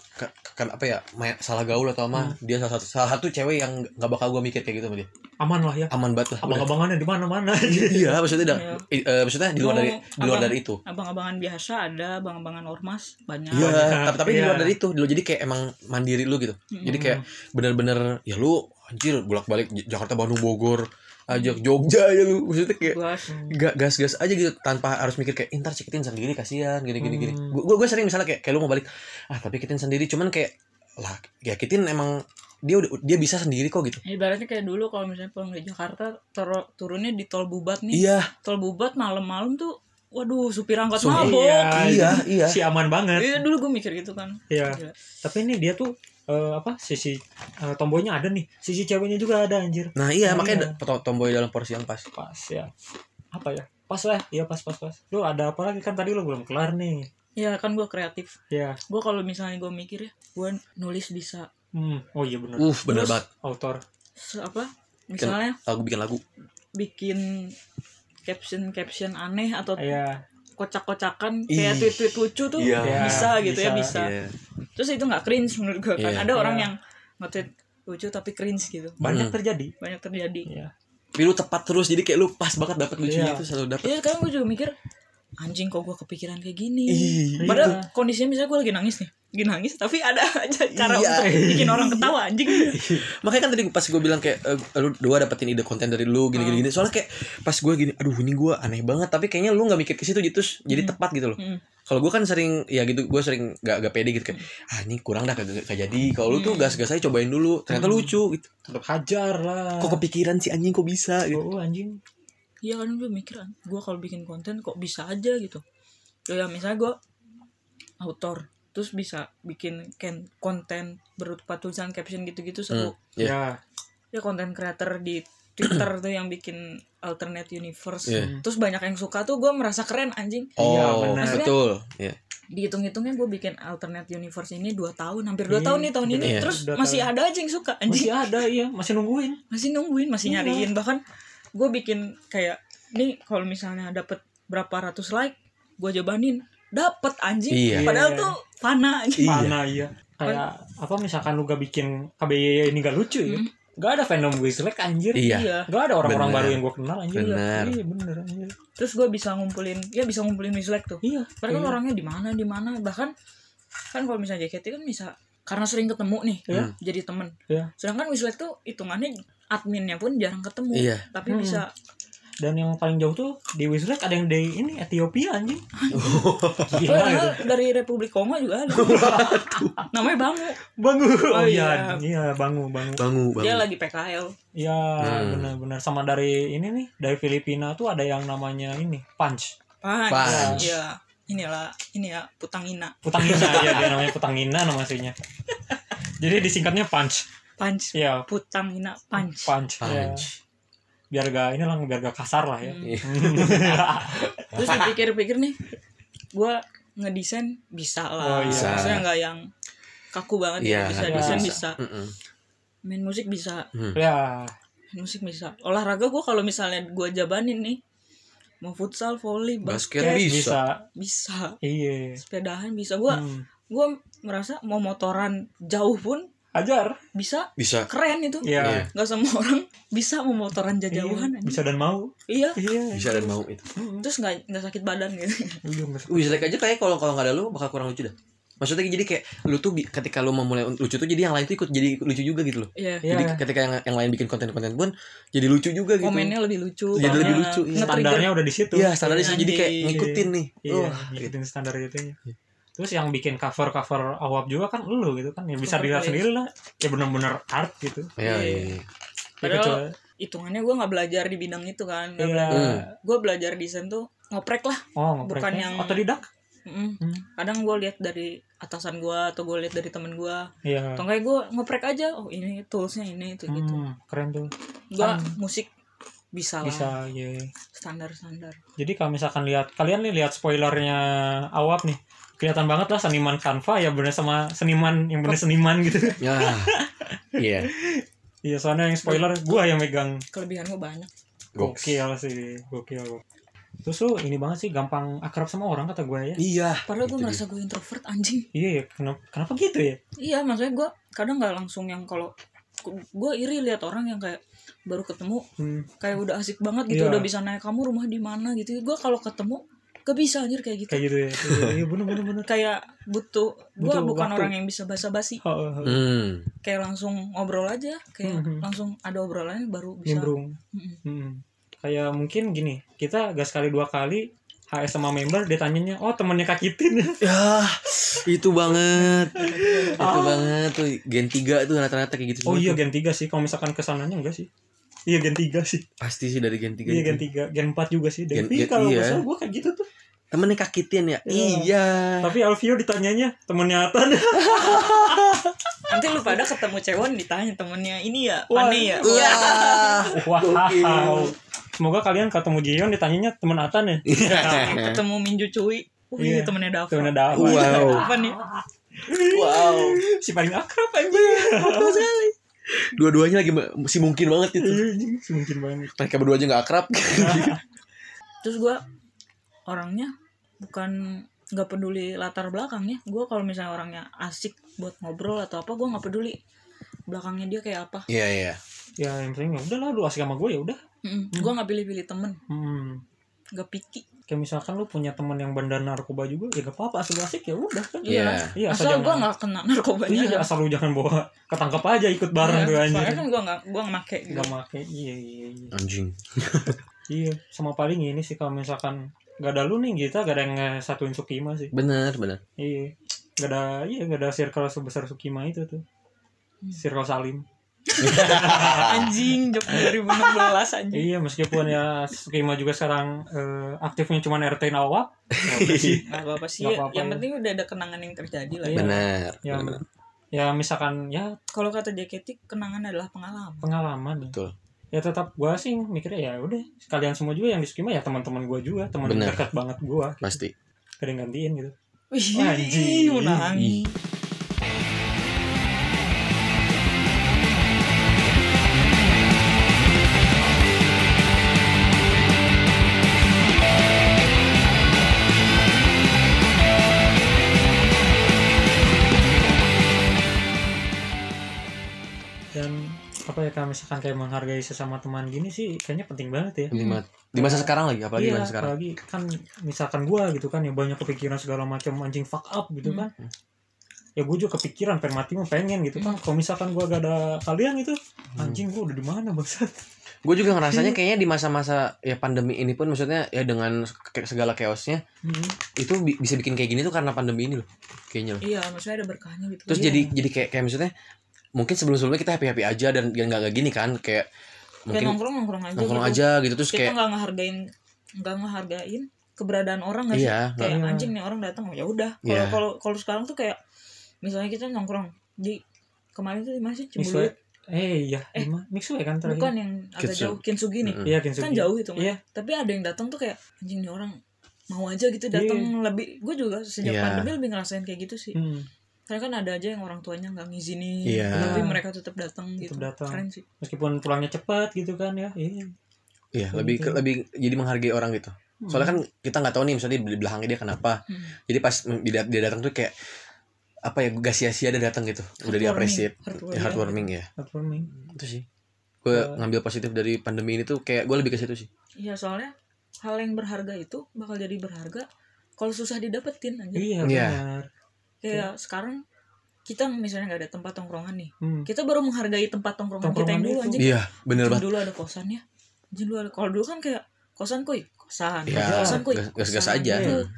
kan apa ya main, salah gaul atau apa dia salah satu salah satu cewek yang nggak bakal gue mikir kayak gitu sama dia. Aman lah ya. Aman banget lah. Abang-abangannya di mana mana iya maksudnya dah- Iya. eh, maksudnya di luar Mau dari di luar abang- dari itu. Abang-abangan biasa ada, abang-abangan ormas banyak. iya tapi, tapi di iya. luar dari itu lu jadi kayak emang mandiri lu gitu. Jadi kayak bener-bener ya lu anjir bolak-balik Jakarta Bandung Bogor ajak Jogja aja lu maksudnya kayak Gas. ga- gas-gas aja gitu tanpa harus mikir kayak "Ih, ntar cikitin sendiri kasihan gini gini gini Hmm. gue gue sering misalnya kayak kayak lu mau balik ah tapi kitin sendiri cuman kayak lah ya kitin emang dia udah dia bisa sendiri kok gitu Ibaratnya kayak dulu kalau misalnya pulang dari Jakarta turu- turunnya di tol Bubat nih. iya Tol Bubat malam-malam tuh waduh supir angkot mabok. iya iya si aman banget Iya dulu gue mikir gitu kan. Iya. Gila. tapi ini dia tuh eh, apa sisi eh, tomboynya ada nih. Sisi ceweknya juga ada anjir. Nah iya Nah, makanya iya. tomboy dalam porsi yang pas. Pas ya. Apa ya? Pas lah iya pas pas pas. Lu ada apa lagi? Kan tadi lu belum kelar nih. Iya kan gue kreatif. ya Gue kalau misalnya gue mikir ya, gue nulis bisa. Hmm oh iya benar uh bener Terus- banget. Autor se- apa? Misalnya lagu bikin lagu. Bikin caption caption aneh atau iya. kocak-kocakan kayak tweet-tweet lucu tuh Iya. bisa gitu ya Bisa. bisa. Terus itu nggak cringe menurut gue kan. Iya. Ada orang Iya. yang nge-tweet lucu tapi cringe gitu. banyak Hmm. terjadi Banyak terjadi. Iya. tapi lu tepat terus jadi kayak lu pas banget dapat lucunya Iya. itu selalu dapat Iya sekarang gue juga mikir anjing kok gue kepikiran kayak gini. Ih, Padahal kondisinya misalnya gue lagi nangis nih, lagi nangis tapi ada aja cara Iya. untuk bikin orang ketawa anjing. makanya kan tadi pas gue bilang kayak eh, lu dua dapetin ide konten dari lu gini gini Hmm. gini soalnya kayak pas gue gini aduh ini gue aneh banget tapi kayaknya lu nggak mikir ke situ gitu jadi Hmm. tepat gitu loh Hmm. kalau gue kan sering ya gitu gue sering gak, gak pede gitu kayak ah ini kurang dah kagak kagak jadi kalau lu tuh Hmm. gas gas aja cobain dulu ternyata Hmm. lucu gitu tetap hajar lah kok kepikiran sih anjing kok bisa gitu oh anjing Iya kan gue mikir gue kalau bikin konten kok bisa aja gitu. Ya misalnya gue autor terus bisa bikin ken- konten berupa tulisan caption gitu-gitu seru. Iya. ya Ya konten creator di Twitter tuh yang bikin alternate universe. Iya. Terus banyak yang suka tuh gue merasa keren anjing. Iya, oh benar. betul ya Dihitung-hitungnya gue bikin alternate universe ini 2 tahun, hampir 2 Iya, tahun nih tahun ini. iya. Terus Dua masih tahun. ada aja yang suka anjing. masih ada iya masih nungguin masih nungguin masih Iya. nyariin bahkan gue bikin kayak nih kalau misalnya dapet berapa ratus like gue jabanin dapet anjing Iya. padahal Iya. tuh fana anjing Iya. mana iya kayak apa misalkan lu gak bikin KBY ini gak lucu ya Hmm. gak ada fandom gue selek anjir iya gak ada orang-orang baru yang gue kenal anjir Bener. iya bener anjir terus gue bisa ngumpulin ya bisa ngumpulin dislike tuh iya mereka kan Iya. orangnya di mana di mana bahkan kan kalau misalnya JKT kan bisa karena sering ketemu nih Iya. jadi temen Iya. sedangkan dislike tuh hitungannya adminnya pun jarang ketemu. Iya. Tapi Hmm. bisa dan yang paling jauh tuh di Wisrek ada yang dari ini Ethiopia anjing. Gila Padahal gitu. dari Republik Kongo juga ada. Namanya Bangu. Bangu. Oh, Oh, iya iya. iya bangu bangu. Bangu dia bangu lagi PKL iya Hmm. benar-benar. Sama dari ini nih dari Filipina tuh ada yang namanya ini punch. Punch. Punch. Iya. Inilah, ini ya Putangina. Putangina ya dia namanya Putangina nama aslinya. Jadi disingkatnya punch Punch. iya Putangina punch. punch, ya. punch biar gak ini lah biar gak kasar lah ya Hmm. Terus dipikir-pikir nih, gua ngedesain bisa lah. Oh, iya. Maksudnya nggak yang kaku banget Iya, gitu. Bisa iya. desain Bisa. bisa. Mm-mm. Main musik bisa. Hmm. ya Main musik bisa. Olahraga gua kalau misalnya gua jabanin nih, mau futsal, volley, Basket basket, bisa. bisa bisa. iya Sepedahan bisa. Gua Hmm. gue merasa mau motoran jauh pun ajar bisa bisa keren itu Iya. Nggak semua orang bisa mau motoran Iya, bisa dan mau iya iya bisa dan mau itu terus nggak nggak sakit badan gitu Iya, Wih, jelek aja kayak kalau kalau nggak ada lu bakal kurang lucu dah. Maksudnya jadi kayak lu tuh ketika lu memulai lucu tuh jadi yang lain tuh ikut jadi lucu juga gitu loh. iya Iya. Jadi ketika yang yang lain bikin konten-konten pun jadi lucu juga gitu. komennya lebih lucu Jadi lebih lucu, iya. nge-trigger. standarnya udah di situ Iya, standarnya sih jadi kayak ngikutin nih. iya gitu. ngikutin standar itu terus yang bikin cover cover awap juga kan lu gitu kan ya bisa dilihat sendiri lah. Ya bener-bener art gitu. Iya, Iya. iya. iya. Padahal Kecuali- hitungannya gue nggak belajar di bidang itu kan. Iya. belajar Hmm. gue belajar desain tuh ngoprek lah oh Bukan ngoprek yang- otodidak? Mm. Hmm. kadang gue lihat dari atasan gue atau gue lihat dari temen gue iya. Atau kayak gue ngoprek aja oh ini toolsnya ini itu gitu. Hmm, keren tuh. Gue musik bisa, lah. bisa ya standar standar jadi kalau misalkan lihat kalian nih lihat spoilernya awap nih kelihatan banget lah seniman kanva ya bener sama seniman yang bener seniman gitu Ya. Iya. iya soalnya yang spoiler gua yang megang kelebihan gue banyak gokil sih gokil terus lu ini banget sih gampang akrab sama orang kata gue ya Iya. padahal gue Itu merasa gue introvert anjing iya ya kenapa, kenapa gitu ya iya maksudnya gue kadang nggak langsung yang kalau gue iri lihat orang yang kayak baru ketemu hmm. kayak udah asik banget gitu Iya. udah bisa naik kamu rumah di mana gitu gue kalau ketemu gak bisa anjir kayak gitu kayak gitu ya iya, iya bener bener bener kayak butuh gue bukan waktu. orang yang bisa basa-basi Oh, oh, oh. Hmm. kayak langsung ngobrol aja kayak Mhm. langsung ada obrolannya baru bisa nimbrung Mm-mm. Hmm. kayak mungkin gini kita gas sekali dua kali HS sama member dia tanyanya oh temennya Kak Kitin Ya, itu banget. itu Ah. banget tuh Gen 3 tuh rata-rata kayak gitu oh iya tuh. gen 3 sih kalau misalkan ke sananya enggak sih iya gen 3 sih Pasti sih dari Gen 3 iya gen 3 gen 4 juga sih Gen- Devi gen- kalau iya. nggak salah gue kayak gitu tuh Temennya kakitin ya? Iya. Iya. tapi Alvio ditanyanya temennya Atan nanti lu pada ketemu cewek ditanya temennya ini ya Wah. Pane ya Wah. Gokil. wow semoga kalian ketemu Jion ditanyanya temen Atan ya ketemu Minju Cuy Oh iya, Iya. temennya Dava. temennya Dava Wow. Apa nih? Wow. si paling akrab aja Dua-duanya lagi masih mungkin banget itu. Iya, anjing, mungkin banget Mereka berdua aja gak akrab. Terus gua orangnya bukan nggak peduli latar belakangnya. Gua kalau misalnya orangnya asik buat ngobrol atau apa, gua nggak peduli belakangnya dia kayak apa. Iya, iya. ya yang penting ya udah lah lu asik sama gue ya udah Mm-mm. Gua nggak pilih-pilih temen, hmm. nggak picky. Kayak misalkan lu punya temen yang bandar narkoba juga ya gak apa-apa asik asik ya udah kan Iya. iya asal, Asal gua nggak kena narkobanya. iya aja. asal lu jangan bawa ketangkep aja ikut bareng Iya, tuh Soalnya kan gua nggak gua nggak make gitu. gak make iya iya iya Anjing. iya sama paling ini sih kalau misalkan gak ada lu nih kita gak ada yang satuin Sukima sih Bener, bener. iya gak ada iya gak ada circle sebesar Sukima itu tuh Hmm. circle Salim Anjing, jok 2016 anjing. iya meskipun ya Sukima juga sekarang eh, aktifnya cuma RT ya sih Nggak apa-apa sih. Nggak apa-apa, yang ya. penting udah ada kenangan yang terjadi lah. Iya. ya. Bener. ya, bener. ya misalkan ya Kalau kata JKT, kenangan adalah pengalaman. pengalaman ya. Betul. ya tetap gua sih mikirnya ya udah sekalian semua juga yang di Sukima ya teman-teman gua juga teman dekat banget gua Pasti. ada yang gantiin gitu Wih, Anjing. menangis. dan apa ya kalau misalkan kayak menghargai sesama teman gini sih kayaknya penting banget ya Penting banget. Di masa sekarang lagi, apalagi di iya, masa sekarang. apalagi kan misalkan gua gitu kan ya banyak kepikiran segala macam anjing fuck up gitu Hmm. kan ya gue juga kepikiran pengen mati mau pengen gitu kan kalau misalkan gua gak ada kalian itu anjing gua udah di mana bangsat Gue juga ngerasanya kayaknya di masa-masa ya pandemi ini pun maksudnya ya dengan segala chaosnya Hmm. itu bi- bisa bikin kayak gini tuh karena pandemi ini loh. Kayaknya loh. Iya, maksudnya ada berkahnya gitu. Terus Iya. jadi jadi kayak kayak maksudnya mungkin sebelum-sebelumnya kita happy-happy aja dan dan nggak kayak gini kan kayak kayak mungkin nongkrong nongkrong aja. nongkrong gitu. aja gitu terus Kita kayak nggak ngehargain, nggak ngehargain keberadaan orang nggak sih? iya Kayak Iya. anjing nih orang datang, oh ya udah. Kalau Iya. kalau kalau sekarang tuh kayak misalnya kita nongkrong di kemarin tuh di mana sih Mixue Cibuluit eh iya Eh, Mixue kan terakhir bukan yang agak Kitsu. jauh Kintsugi nih iya kan jauh itu iya tapi ada yang datang tuh kayak anjing nih orang mau aja gitu datang lebih gue juga sejak Iya. pandemi lebih ngerasain kayak gitu sih Hmm, karena kan ada aja yang orang tuanya nggak ngizinin Iya. tapi mereka tetap datang gitu datang. keren sih meskipun pulangnya cepat gitu kan ya iya iya lebih ke- lebih jadi menghargai orang gitu soalnya kan kita nggak tahu nih misalnya di belakangnya dia kenapa Hmm. jadi pas dia, dia datang tuh kayak apa ya gak sia-sia dia datang gitu udah diapresiasi Heartwarming. ya, heartwarming ya Heartwarming. itu sih gue ngambil positif dari pandemi ini tuh kayak gue lebih ke situ sih Iya soalnya hal yang berharga itu bakal jadi berharga kalau susah didapetin aja. Iya Iya. benar. Kayak sekarang kita misalnya nggak ada tempat tongkrongan nih, Hmm. kita baru menghargai tempat tongkrongan, kita Tongkrongan yang dulu itu. anjing. iya bener banget dulu ada kosan ya. Dulu ada. Kalau dulu kan kayak kosan kuy, kosan. Iya, kosan kuy. gas- gas-gas aja. Gitu. Hmm.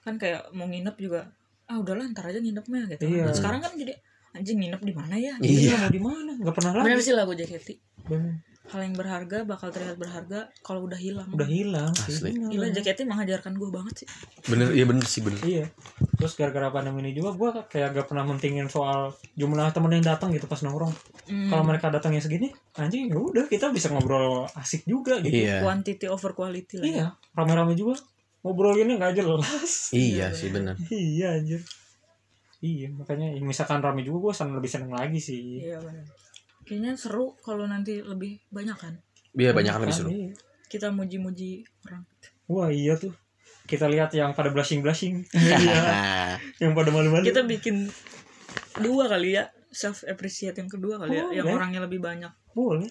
Kan kayak mau nginep juga ah udahlah ntar aja nginepnya gitu. Iya. Dan sekarang kan jadi anjing nginep di mana ya? Iya. Iya mau di mana? Nggak pernah Bener lagi. sih lagu JKT. Bener. Hal yang berharga bakal terlihat berharga kalau udah hilang. Udah hilang. sih, Asli. bener. Gila JKT mengajarkan gue banget sih. bener iya bener sih bener Iya. Terus gara-gara pandemi ini juga gue kayak gak pernah mentingin soal jumlah temen yang datang gitu pas nongkrong. Hmm. Kalau mereka datangnya segini, anjing ya udah kita bisa ngobrol asik juga gitu. iya quantity over quality lah. ya. Iya, rame-rame juga. Ngobrol ini nggak jelas. iya sih bener iya anjir. Iya, makanya misalkan rame juga gue seneng lebih seneng lagi sih. Iya benar. Kayaknya seru kalau nanti lebih banyak kan. iya banyak kan lebih seru Iya. Kita muji-muji orang. Wah iya tuh. Kita lihat yang pada blushing-blushing. Iya, yang pada malu-malu. Kita bikin dua kali ya self appreciate yang kedua kali ya, yang ya. orangnya lebih banyak. boleh.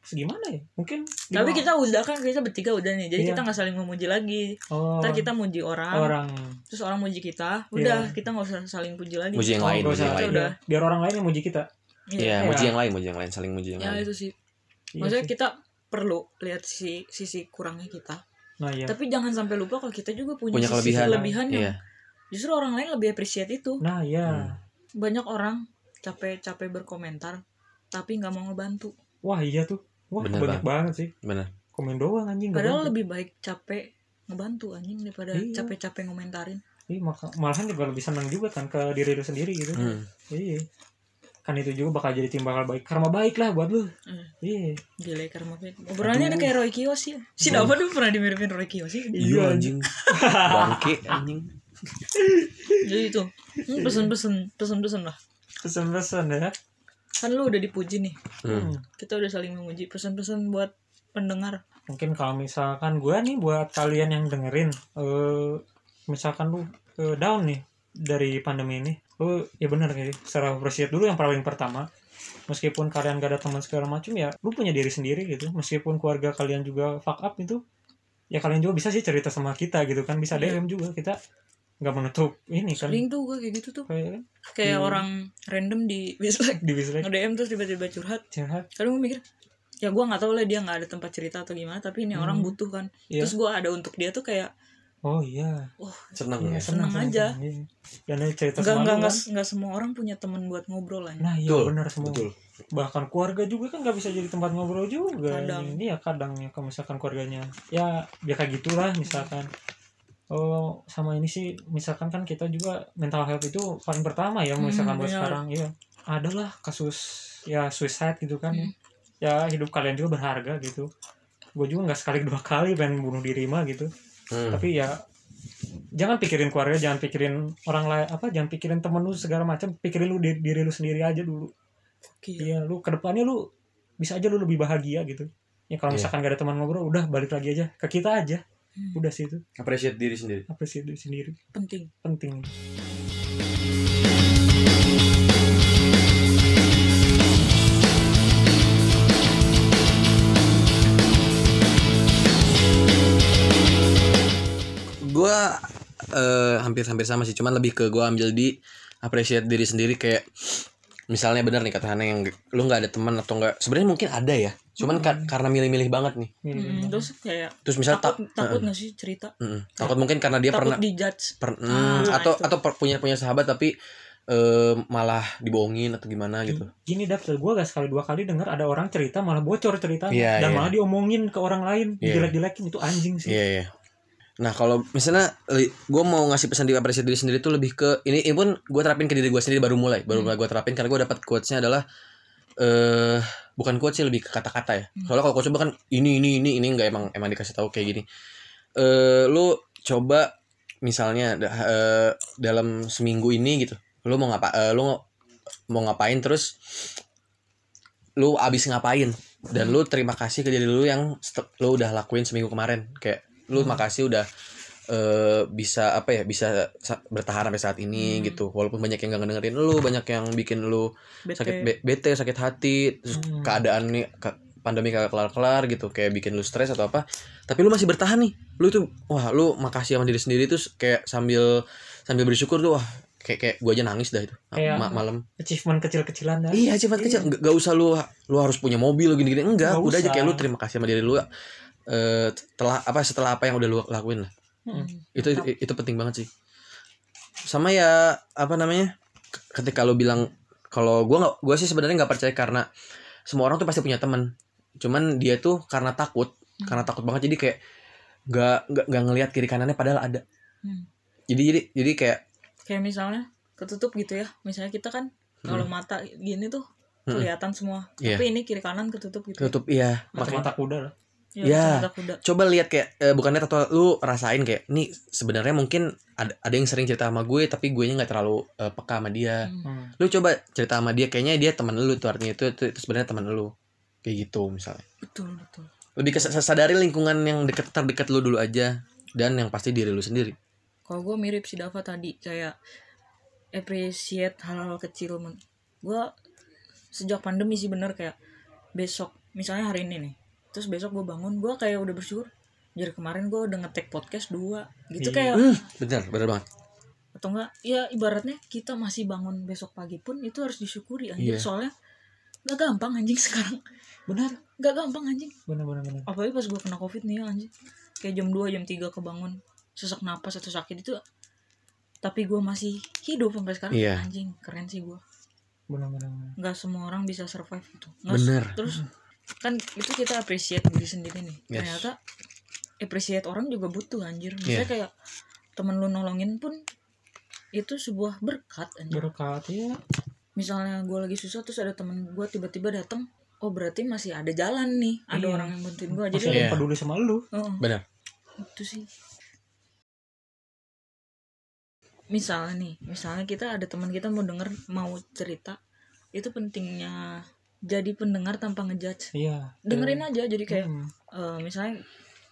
Segimana ya? Mungkin di Tapi bawah- kita udah kan kita bertiga udah nih, jadi Iya. kita nggak saling memuji lagi. oh, Ntar kita muji orang, orang terus orang muji kita, udah Iya. kita nggak usah saling puji lagi. muji yang Oh, lain nggak muji yang lain Udah. biar orang lain yang muji kita. Iya Iya. muji yang lain muji yang lain saling muji yang Ya lain itu sih. Iya Maksudnya sih. kita perlu lihat sisi sisi kurangnya kita. Nah iya. Tapi jangan sampai lupa kalau kita juga punya, punya sisi kelebihan kelebihan yang iya justru orang lain lebih appreciate itu. Nah iya. Hmm. banyak orang capek-capek berkomentar tapi nggak mau ngebantu Wah iya tuh. Wah Bener banyak banget sih. bener Komen doang anjing. padahal bantu. lebih baik capek ngebantu anjing daripada Iya. capek-capek ngomentarin Iya, malahan juga lebih senang juga kan ke diri lu sendiri gitu. Hmm. Iya. Kan itu juga bakal jadi timbal baik. Karma baik lah buat lu. Hmm. Iya. gile karma baik obrolannya ada kayak Roy Kiyoshi ya si Dava tuh pernah dimiripin Roy Kiyoshi iya anjing bangke anjing jadi itu hmm, pesen-pesen pesen-pesen lah Pesan-pesan ya. kan lu udah dipuji nih Hmm. Hmm. kita udah saling memuji pesan-pesan buat pendengar Mungkin kalau misalkan gua nih buat kalian yang dengerin eh misalkan lu eh, down nih dari pandemi ini. Lu ya benar kayak secara appreciate dulu yang paling pertama. Meskipun kalian gak ada teman segala macam ya, lu punya diri sendiri gitu. Meskipun keluarga kalian juga fuck up itu, ya kalian juga bisa sih cerita sama kita gitu kan. Bisa Iya. DM juga kita nggak menutup ini kan. sering tuh gue kayak gitu tuh Kayak kayak Iya. orang random di dislike di dislike nge-DM terus tiba-tiba curhat curhat. kadang gue mikir ya gue nggak tahu lah dia nggak ada tempat cerita atau gimana tapi ini orang Hmm. butuh kan Iya. terus gue ada untuk dia tuh kayak Oh iya. senang Iya, ya seneng aja. seneng. Iya. Dan ini cerita lu nggak kan. nggak semua orang punya teman buat ngobrol lah Nah iya benar semua. betul Bahkan keluarga juga kan nggak bisa jadi tempat ngobrol juga. Kadang. Ini ya kadang ya kalau misalkan keluarganya ya ya kayak gitulah misalkan. Oh sama ini sih misalkan kan kita juga mental health itu paling pertama ya Hmm, misalkan buat benar. sekarang iya. Adalah kasus ya suicide gitu kan. Hmm. Ya hidup kalian juga berharga gitu. Gue juga nggak sekali dua kali pengen bunuh diri mah gitu. Hmm. Tapi ya jangan pikirin keluarga, jangan pikirin orang lain apa, jangan pikirin temen lu segala macam, pikirin lu diri, diri lu sendiri aja dulu. Oke. Iya, lu ke depannya lu bisa aja lu lebih bahagia gitu. Ya kalau Iya. misalkan gak ada teman ngobrol, udah balik lagi aja ke kita aja. Hmm, Udah sih itu, appreciate diri sendiri apresiasi diri sendiri penting penting. Gue hampir-hampir sama sih cuman lebih ke gue ambil di appreciate diri sendiri kayak misalnya benar nih kata Hana yang lu nggak ada teman atau nggak sebenarnya mungkin ada ya cuman ka- karena milih-milih banget nih Milih-milih. Hmm, terus kayak terus misalnya tak takut takut nggak sih cerita takut mungkin karena dia takut pernah dijudge per- hmm, Ah, atau itu. atau per- punya punya sahabat tapi eh, malah dibohongin atau gimana gitu Gini dapet gue gak sekali dua kali dengar ada orang cerita malah bocor ceritanya Iya, dan iya. malah diomongin ke orang lain, Iya. dijelek-jelekin itu anjing sih. Iya iya. Nah kalau misalnya gue mau ngasih pesan di apresiasi diri sendiri tuh lebih ke ini, ini pun gue terapin ke diri gue sendiri baru mulai baru mulai gue terapin. Karena gue dapat quotesnya adalah eh bukan quotes sih lebih ke kata-kata ya. Soalnya kalau quotes kan ini ini ini ini nggak emang emang dikasih tahu kayak gini. Eh lu coba misalnya eh, dalam seminggu ini gitu, lu mau ngapa eh, lu mau ngapain terus lu abis ngapain? Dan lu terima kasih ke diri lu yang lu udah lakuin seminggu kemarin. Kayak lu makasih udah eh bisa apa ya bisa sa- bertahan sampai saat ini Hmm. gitu. Walaupun banyak yang gak dengerin lu banyak yang bikin lu Bete. sakit be- bete sakit hati terus Hmm. keadaan nih ka- pandemi kagak kelar kelar gitu. Kayak bikin lu stres atau apa. Tapi lu masih bertahan nih. Lu tuh wah lu makasih sama diri sendiri terus kayak sambil sambil bersyukur tuh wah kayak kayak gua aja nangis dah itu. Kayak- Ma- malam. achievement kecil-kecilan dah. Iya cepat kecil. Nggak, nggak usah lu lu harus punya mobil gini gini enggak Nggak udah aja usah. kayak lu terima kasih sama diri lu eh setelah apa setelah apa yang udah lu lakuin lah. Hmm. itu itu penting banget sih. Sama ya apa namanya ketika lu bilang kalau gua nggak gua sih sebenarnya nggak percaya karena semua orang tuh pasti punya teman. Cuman dia tuh karena takut karena takut banget jadi kayak nggak nggak nggak ngelihat kiri kanannya padahal ada. Hmm. jadi jadi jadi kayak kayak misalnya ketutup gitu ya. Misalnya kita kan kalau mata gini tuh Hmm. kelihatan semua. Iya. tapi ini kiri kanan ketutup gitu tutup iya. Makanya mata-mata kuda lah ya, kuda. coba lihat kayak eh, bukannya atau lu rasain kayak nih sebenarnya mungkin ada ada yang sering cerita sama gue tapi gue nya nggak terlalu eh, peka sama dia. Hmm. Lu coba cerita sama dia kayaknya dia teman lu tuh artinya itu itu, itu sebenarnya teman lu. Kayak gitu misalnya. Betul betul. Lebih ke sadari lingkungan yang dekat terdekat lu dulu aja dan yang pasti diri lu sendiri. Kalau gue mirip si Dava tadi kayak appreciate hal-hal kecil men. Gue sejak pandemi sih bener kayak besok misalnya hari ini nih terus besok gue bangun gue kayak udah bersyukur jadi kemarin gue udah ngetek podcast dua. Gitu Iya. kayak hmm, bener bener banget. Atau enggak ya ibaratnya kita masih bangun besok pagi pun itu harus disyukuri anjing. Iya. soalnya nggak gampang anjing sekarang. Benar nggak gampang anjing. Benar benar benar apalagi pas gue kena covid nih ya, anjing. Kayak jam 2 jam 3 kebangun sesak napas atau sakit itu tapi gue masih hidup sampai sekarang. Iya. anjing keren sih gue benar benar nggak semua orang bisa survive gitu. Nggak Bener. terus kan itu kita appreciate diri sendiri nih Yes. ternyata appreciate orang juga butuh anjir misalnya kayak temen lu nolongin pun itu sebuah berkat anjir berkat ya misalnya gue lagi susah terus ada temen gue tiba-tiba datang oh berarti masih ada jalan nih ada Iya. orang yang bantuin gue masih jadi Iya. yang peduli sama lu Heeh. Benar. itu sih misalnya nih misalnya kita ada teman kita mau denger mau cerita itu pentingnya jadi pendengar tanpa ngejudge. Iya dengerin aja jadi kayak Hmm. eh, misalnya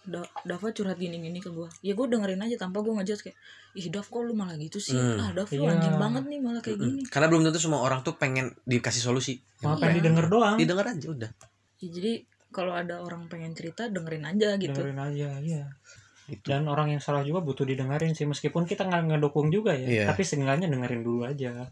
Da- Dava curhat gini-gini ke gue ya gue dengerin aja tanpa gue ngejudge kayak ih Dav kok lu malah gitu sih? Hmm. ah Dav lu Iya. anjing banget nih malah kayak gini. Karena belum tentu semua orang tuh pengen dikasih solusi. Malah Iya. pengen didengar doang. Didengar aja udah. Ya, jadi kalau ada orang pengen cerita dengerin aja gitu. Dengerin aja iya. Gitu. dan orang yang salah juga butuh didengerin sih meskipun kita nggak ngedukung juga ya. Iya. tapi seenggaknya dengerin dulu aja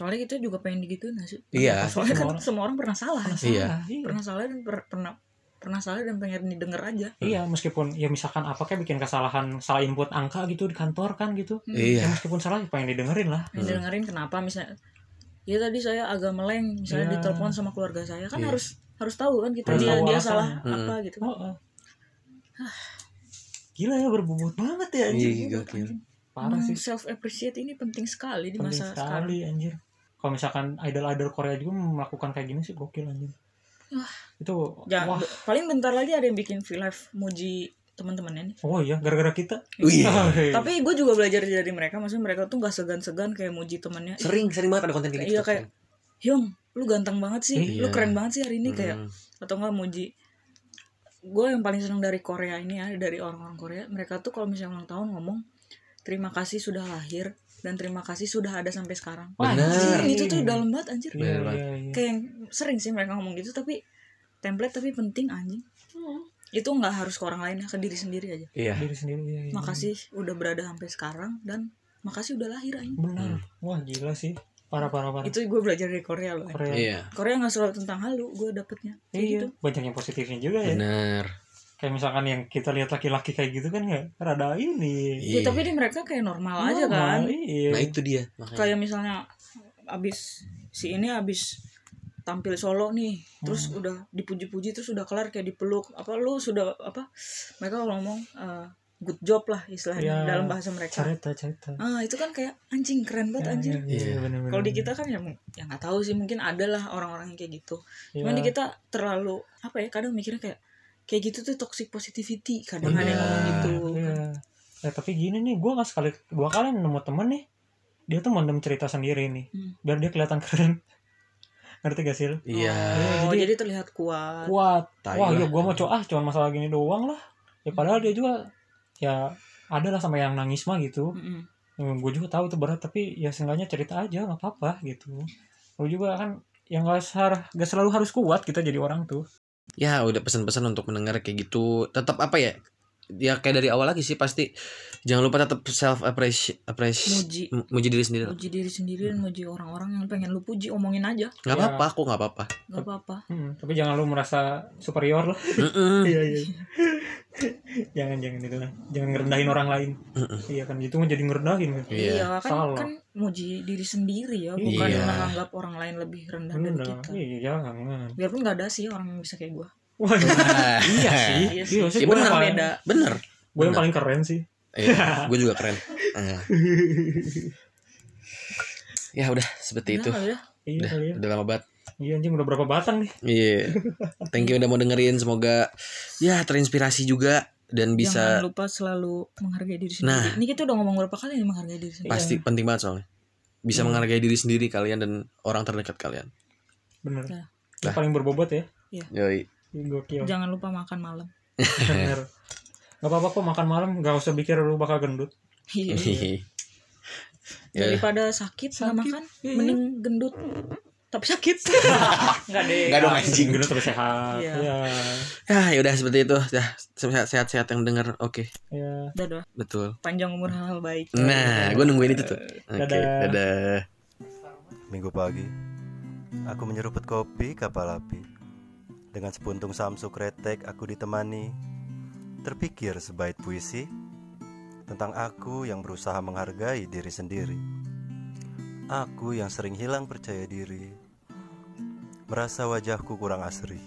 soalnya kita juga pengen digituin gak sih Iya. soalnya kan Semua orang- semua orang pernah salah Iya. Salah, iya. pernah salah dan per- pernah pernah salah dan pengen didengar aja Iya, meskipun ya misalkan apa kayak bikin kesalahan salah input angka gitu di kantor kan gitu. Iya. Ya meskipun salah ya pengen didengerin lah. yang didengerin kenapa misalnya ya tadi saya agak meleng misalnya Iya. ditelepon sama keluarga saya kan Iya. harus harus tahu kan kita Harus dia dia salah Hmm. apa gitu Oh, oh. Gila ya berbobot banget ya anjir. Iya, gokil. Parah sih. self appreciate ini penting sekali di Penting masa sekarang sekali anjir. Kalau misalkan idol-idol Korea juga melakukan kayak gini sih gokil anjir. Wah. Itu ya wah. paling bentar lagi ada yang bikin V live muji teman-temannya nih Oh iya, gara-gara kita. Oh iya. Oke. tapi gue juga belajar dari mereka maksudnya mereka tuh nggak segan-segan kayak muji temannya "Ih, sering sering banget ada konten kayak gitu Iya, kayak, Hyung lu ganteng banget sih Iya. lu keren banget sih hari ini kayak Mm. atau enggak muji gue yang paling seneng dari Korea ini ya dari orang-orang Korea mereka tuh kalau misalnya ulang tahun ngomong terima kasih sudah lahir dan terima kasih sudah ada sampai sekarang Wah, Bener. Anjir, anjir. itu tuh dalam banget anjir Iya, Bener banget. iya, iya. kayak yang sering sih mereka ngomong gitu tapi template tapi penting anjing itu nggak harus ke orang lain ya ke diri sendiri aja iya Diri sendiri iya, iya. makasih udah berada sampai sekarang dan makasih udah lahir anjing Benar. Hmm. Wah, gila sih. Parah parah parah. itu gue belajar dari Korea loh Korea. iya Korea nggak selalu tentang halu gue dapetnya kayak Iya, gitu banyak yang positifnya juga ya. bener Kayak misalkan yang kita lihat laki-laki kayak gitu kan ya rada ini. Ya, tapi di mereka kayak normal aja Normal, kan Iya. nah itu dia makanya kayak misalnya abis si ini abis tampil solo nih terus Hmm. udah dipuji-puji terus udah kelar kayak dipeluk apa lu sudah apa mereka kalau ngomong eh, good job lah istilahnya Iya. dalam bahasa mereka Cerita cerita. ah itu kan kayak anjing keren banget anjing Iya, iya, Iya. bener-bener. kalau di kita kan ya ya nggak tahu sih mungkin ada lah orang-orang yang kayak gitu Iya. cuman di kita terlalu apa ya kadang mikirnya kayak kayak gitu tuh toxic positivity kadang ada yang Iya. ngomong gitu Iya. Ya tapi gini nih, gue nggak sekali dua kali nemu temen nih, dia tuh mendem cerita sendiri nih, Hmm. biar dia kelihatan keren. Ngerti gak sih? lu? iya oh, jadi- jadi, terlihat kuat Kuat. Tai Wah, ya gue mau coba ah, cuma masalah gini doang lah. Ya padahal dia juga ya ada lah sama yang nangis mah gitu Mm-mm. gue juga tahu itu berat tapi ya seenggaknya cerita aja nggak apa-apa gitu lu juga kan yang gak, gak selalu harus kuat kita jadi orang tuh ya udah pesan-pesan untuk mendengar kayak gitu. Tetap apa ya ya kayak dari awal lagi sih pasti jangan lupa tetap self appreciate appreciate muji. muji diri sendiri muji diri sendiri dan muji orang-orang yang pengen lu puji omongin aja. Nggak Ya. apa-apa aku nggak apa-apa. Nggak apa-apa. Hmm, tapi jangan lu merasa superior lah. Iya iya. Jangan jangan itu lah. Jangan ngerendahin orang lain. Iya kan itu mah jadi ngerendahin kan. Iya. iya kan Salah. kan muji diri sendiri ya bukan Iya. menganggap orang lain lebih rendah dari kita. Iya jangan. Biarpun nggak ada sih orang yang bisa kayak gue Wah, iya sih Iya sih. iya sih Iya, gue benar. yang paling beda bener gue yang paling keren sih Iya, gue juga keren Ah. ya udah seperti itu Udah, udah. iya udah kali ya udah lama banget iya anjing udah berapa batang nih Iya. Thank you udah mau dengerin. Semoga ya terinspirasi juga dan jangan bisa lupa selalu menghargai diri sendiri Nah. ini kita udah ngomong berapa kali nih menghargai diri sendiri pasti penting banget soalnya. Bisa Hmm. menghargai diri sendiri kalian dan orang terdekat kalian. bener Nah. yang Nah. paling berbobot ya Yoi. Gokil jangan lupa makan malam bener Gak apa-apa kok makan malam Gak usah pikir lu bakal gendut Iya. ya, daripada sakit nggak Sakit, makan iya. mending gendut tapi sakit nggak deh Nggak dong, anjing. Gendut terus sehat Iya. Iya ya, ya udah seperti itu. Ya, sehat-sehat yang dengar. Oke, Iya dadah betul. panjang umur hal-hal baik Nah, gue nungguin itu tuh. Oke, Dadah. dadah. Minggu pagi, aku menyeruput kopi kapal api. Dengan sepuntung samsu kretek aku ditemani. Terpikir sebaik puisi tentang aku yang berusaha menghargai diri sendiri. Aku yang sering hilang percaya diri. Merasa wajahku kurang asri.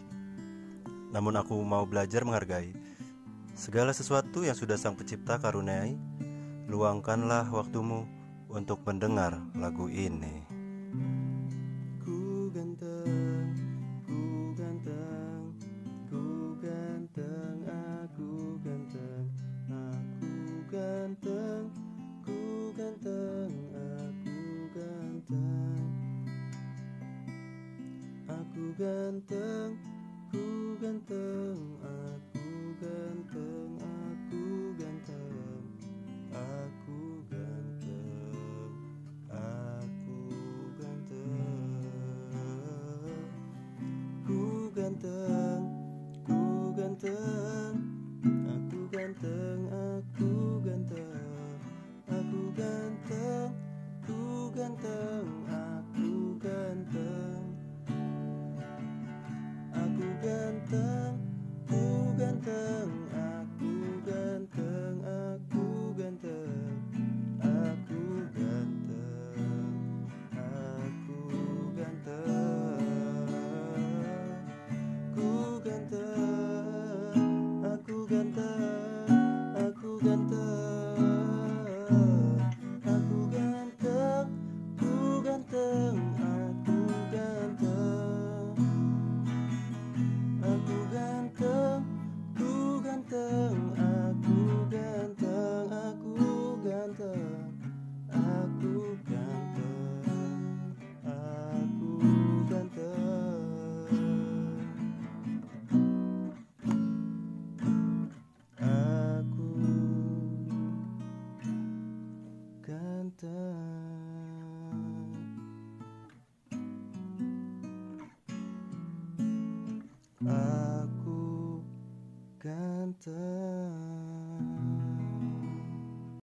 Namun aku mau belajar menghargai segala sesuatu yang sudah Sang Pencipta karuniai. Luangkanlah waktumu untuk mendengar lagu ini. Aku ganteng, ku ganteng, aku ganteng, aku ganteng, aku ganteng. Aku ganteng Ku ganteng Ku ganteng Aku ganteng Aku ganteng Aku ganteng Ku ganteng Aku ganteng ganteng